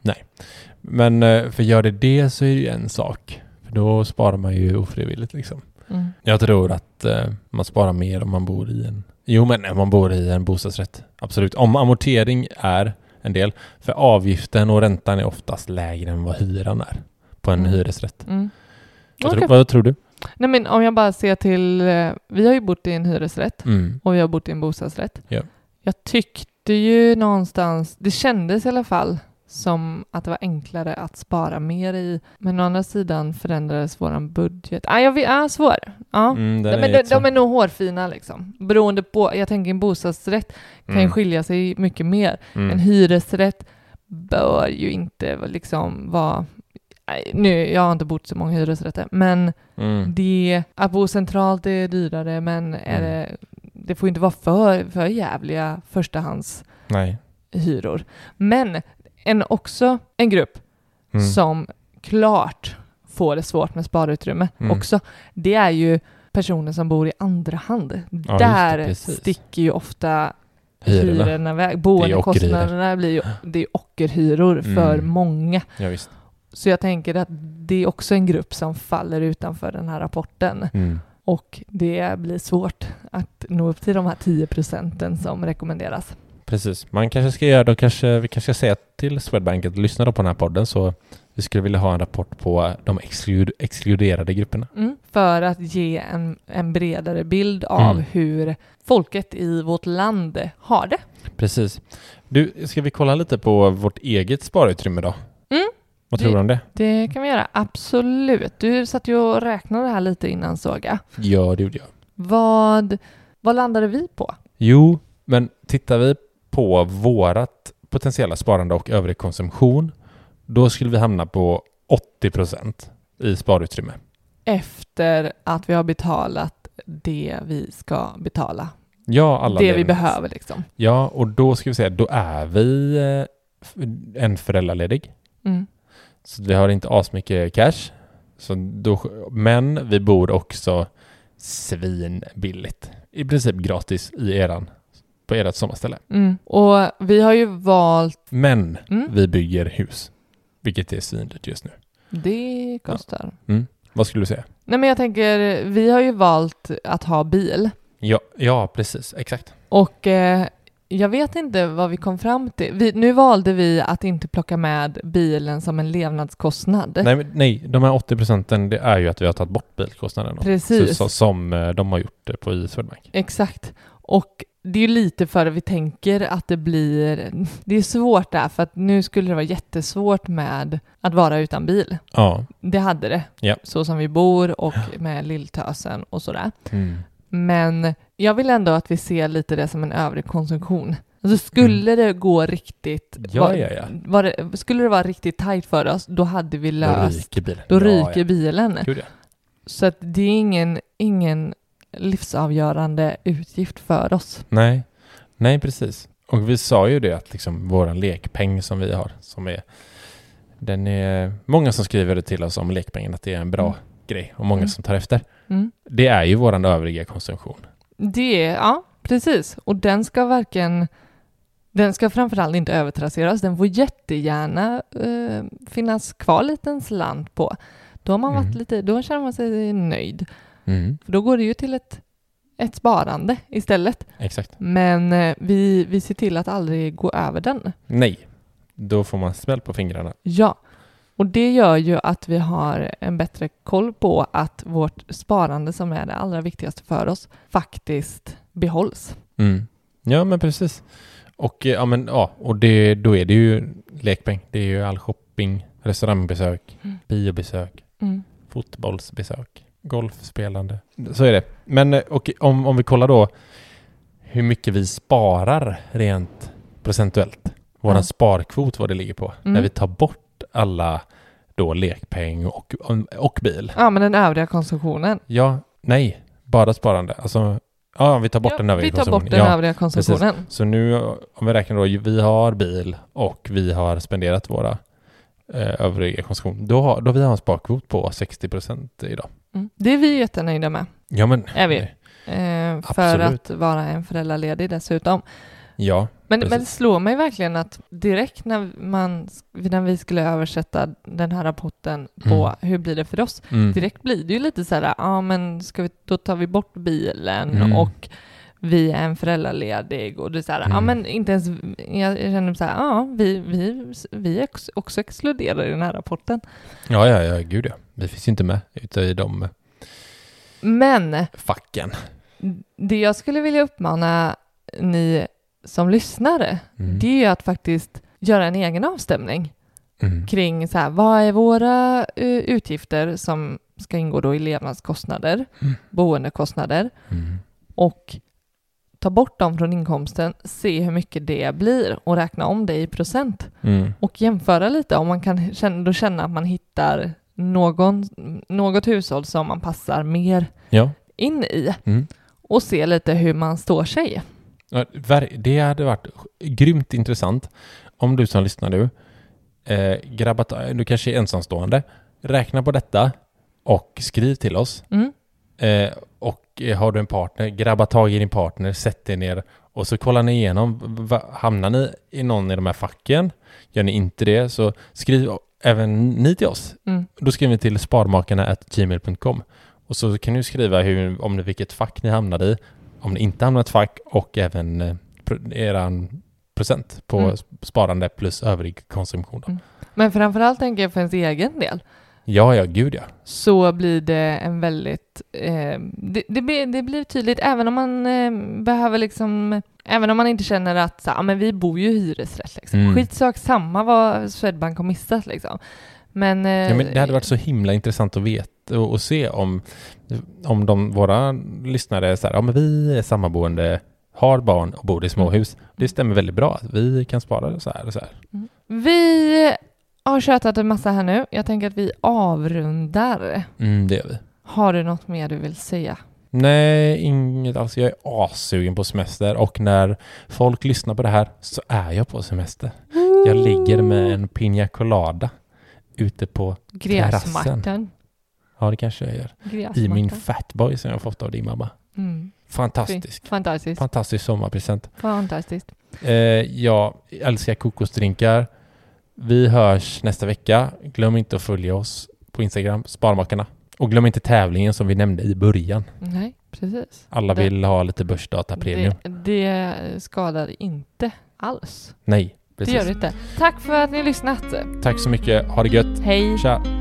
Men eh, för gör det det så är det ju en sak. För då sparar man ju ofrivilligt liksom. Mm. Jag tror att eh, man sparar mer om man bor i en... Jo, men om man bor i en bostadsrätt. Absolut. Om amortering är en del. För avgiften och räntan är oftast lägre än vad hyran är på en Mm. hyresrätt. Mm. Vad, tror, vad tror du? Nej men om jag bara ser till, eh, vi har ju bott i en hyresrätt Mm. och vi har bott i en bostadsrätt. Ja. Jag tyckte ju någonstans, det kändes i alla fall som att det var enklare att spara mer i. Men å andra sidan förändrades våran budget. Ah, jag vet, ah, svår. Ja. Mm, Nej, är de, de är nog hårfina liksom. Beroende på, jag tänker en bostadsrätt kan ju Mm. skilja sig mycket mer. Mm. En hyresrätt bör ju inte liksom vara nu, jag har inte bott så många hyresrätter, men Mm. det, att bo centralt är dyrare, men är Mm. det, det får inte vara för, för jävliga förstahandshyror. Men en, också en grupp Mm. som klart får det svårt med sparutrymme Mm. också, det är ju personer som bor i andra hand. det, Där precis. sticker ju ofta Hyrorna. hyrorna iväg. Boendekostnaderna blir ju det är ockerhyror för Mm. många. Ja. Så jag tänker att det är också en grupp som faller utanför den här rapporten. Mm. Och det blir svårt att nå upp till de här 10 procenten som rekommenderas. Precis. Man kanske ska göra, de kanske, vi kanske ska säga till Swedbank att lyssna då på den här podden så vi skulle vilja ha en rapport på de exklud, exkluderade grupperna. Mm. För att ge en, en bredare bild av Mm. hur folket i vårt land har det. Precis. Du, ska vi kolla lite på vårt eget sparutrymme då? Mm. Vad tror du om det? Det kan vi göra, absolut. Du satt ju och räknade här lite innan såg jag. Ja, det gjorde jag. Vad, vad landade vi på? Jo, men tittar vi på vårat potentiella sparande och övrig konsumtion, då skulle vi hamna på 80% i sparutrymme. Efter att vi har betalat det vi ska betala. Ja, alla det vi behöver liksom. Ja, och då ska vi säga, då är vi eh, en föräldraledig. Mm. Så vi har inte asmycket cash. Så då, men vi bor också svinbilligt. I princip gratis i eran, på ert sommarställe. Mm. Och vi har ju valt, Men mm, vi bygger hus. Vilket är svindyrt just nu. det kostar. Vad skulle du säga? Nej men jag tänker, vi har ju valt att ha bil. Ja, ja precis. Exakt. Och eh, jag vet inte vad vi kom fram till. Vi, nu valde vi att inte plocka med bilen som en levnadskostnad. Nej, men, nej, de här 80 procenten det är ju att vi har tagit bort bilkostnaden. då. Precis. Så, så, som eh, de har gjort på i Swedbank. Exakt. Och det är ju lite för att vi tänker att det blir... Det är svårt där, för att nu skulle det vara jättesvårt med att vara utan bil. Ja. Det hade det, Ja. så som vi bor och med lilltösen och sådär. Mm. Men jag vill ändå att vi ser lite det som en övrig konsumtion. Alltså skulle det gå riktigt... Mm. Ja, var, ja, ja. Var det, skulle det vara riktigt tajt för oss, då hade vi Då löst... ryker bilen. Då ryker ja. bilen. Så att det är ingen, ingen livsavgörande utgift för oss. Nej, nej precis. Och vi sa ju det att liksom våran lekpeng som vi har, som är den är många som skriver det till oss om lekpengen att det är en bra Mm. grej och många Mm. som tar efter. Mm. Det är ju våran övriga konsumtion. Det, ja, precis. Och den ska varken... Den ska framförallt inte övertrasseras. Den får jättegärna eh, finnas kvar lite en slant på. Då har man varit Mm. lite, då känner man sig nöjd. Mm. För då går det ju till ett, ett sparande istället. Exakt. Men eh, vi, vi ser till att aldrig gå över den. Nej, då får man smäll på fingrarna. Ja, och det gör ju att vi har en bättre koll på att vårt sparande som är det allra viktigaste för oss faktiskt behålls. Mm. Ja, men precis. Och, eh, ja, men, ja, och det, då är det ju lekpeng. Det är ju all shopping, restaurangbesök, Mm. biobesök, Mm. fotbollsbesök, golfspelande. Så är det. Men eh, och om, om vi kollar då hur mycket vi sparar rent procentuellt. Våran Ja. sparkvot, vad det ligger på. Mm. När vi tar bort alla då lekpeng och, och bil. Ja, men den övriga konsumtionen. Ja, nej, bara sparande. Alltså Ja, vi tar bort den Ja, övriga vi tar konsumtionen. bort den ja, övriga konsumtionen. Så nu, om vi räknar då, vi har bil och vi har spenderat våra eh, övriga konsumtion. Då har, då vi har en sparkvot på 60% idag. Mm. Det är vi jättenöjda med. Ja, men... Är vi. Eh, för att vara en föräldraledig dessutom. Ja, Men, Precis. men det slår mig verkligen att direkt när, man, när vi skulle översätta den här rapporten på Mm. hur blir det för oss, mm. direkt blir det ju lite så här, ja men ska vi, då tar vi bort bilen Mm. och vi är en föräldraledig och det är så här, ja Mm. men inte ens, jag, känner så här, ja vi, vi, vi är också- också exkluderade i den här rapporten. ja, ja, ja, gud ja. Vi finns inte med ute i de Men facken. det jag skulle vilja uppmana ni som lyssnare, Mm. det är ju att faktiskt göra en egen avstämning Mm. kring så här, vad är våra eh, utgifter som ska ingå då i levnadskostnader, Mm. boendekostnader Mm. och ta bort dem från inkomsten, se hur mycket det blir och räkna om det i procent Mm. och jämföra lite om man kan känna, då känna att man hittar någon, något hushåll som man passar mer Ja. in i Mm. och se lite hur man står sig. Det hade varit grymt intressant om du som lyssnar nu, eh, grabbar, ta- du kanske är ensamstående, räkna på detta och skriv till oss. Mm. Eh, och har du en partner, grabba tag i din partner, sätt er ner och så kollar ni igenom, va- hamnar ni i någon i de här facken? Gör ni inte det så skriv även ni till oss. Mm. Då skriver ni till sparmakarna.gmail.com och så kan ni skriva hur, om vilket fack ni hamnade i, om ni inte hamnat i ett fack och även eh, eran procent på Mm. sp- sparande plus övrig konsumtion. Mm. Men framförallt tänker jag för ens egen del Ja, ja, gud ja. så blir det en väldigt... Eh, det, det, blir, det blir tydligt även om man eh, behöver liksom... Även om man inte känner att så, "Ah, men vi bor ju i hyresrätt. Liksom. Mm. Skitsak samma vad Swedbank har missat. Liksom. Men, eh, Ja, men det hade varit så himla intressant att veta och, och se om, om de, våra lyssnare är så här, ja men vi är sammanboende, har barn och bor i småhus. Det stämmer väldigt bra. Vi kan spara så här och så här. Vi har tjatat en massa här nu. Jag tänker att vi avrundar. Mm, det gör vi. Har du något mer du vill säga? Nej, inget alls. Jag är assugen på semester och när folk lyssnar på det här så är jag på semester. Jag ligger med en piña colada ute på Gräsmattan. Ja, det kanske jag gör. I min fatboy som jag har fått av din mamma. Mm. Fantastisk. Fantastiskt. Fantastisk sommarpresent. Fantastiskt. Eh, jag älskar kokosdrinkar. Vi hörs nästa vecka. Glöm inte att följa oss på Instagram, Sparmakarna. Och glöm inte tävlingen som vi nämnde i början. Nej, precis. Alla Det- vill ha lite börsdata premium. Det, det skadar inte alls. Nej, Det precis. gör det inte. Tack för att ni lyssnat. Tack så mycket. Ha det gött. Hej. Tja.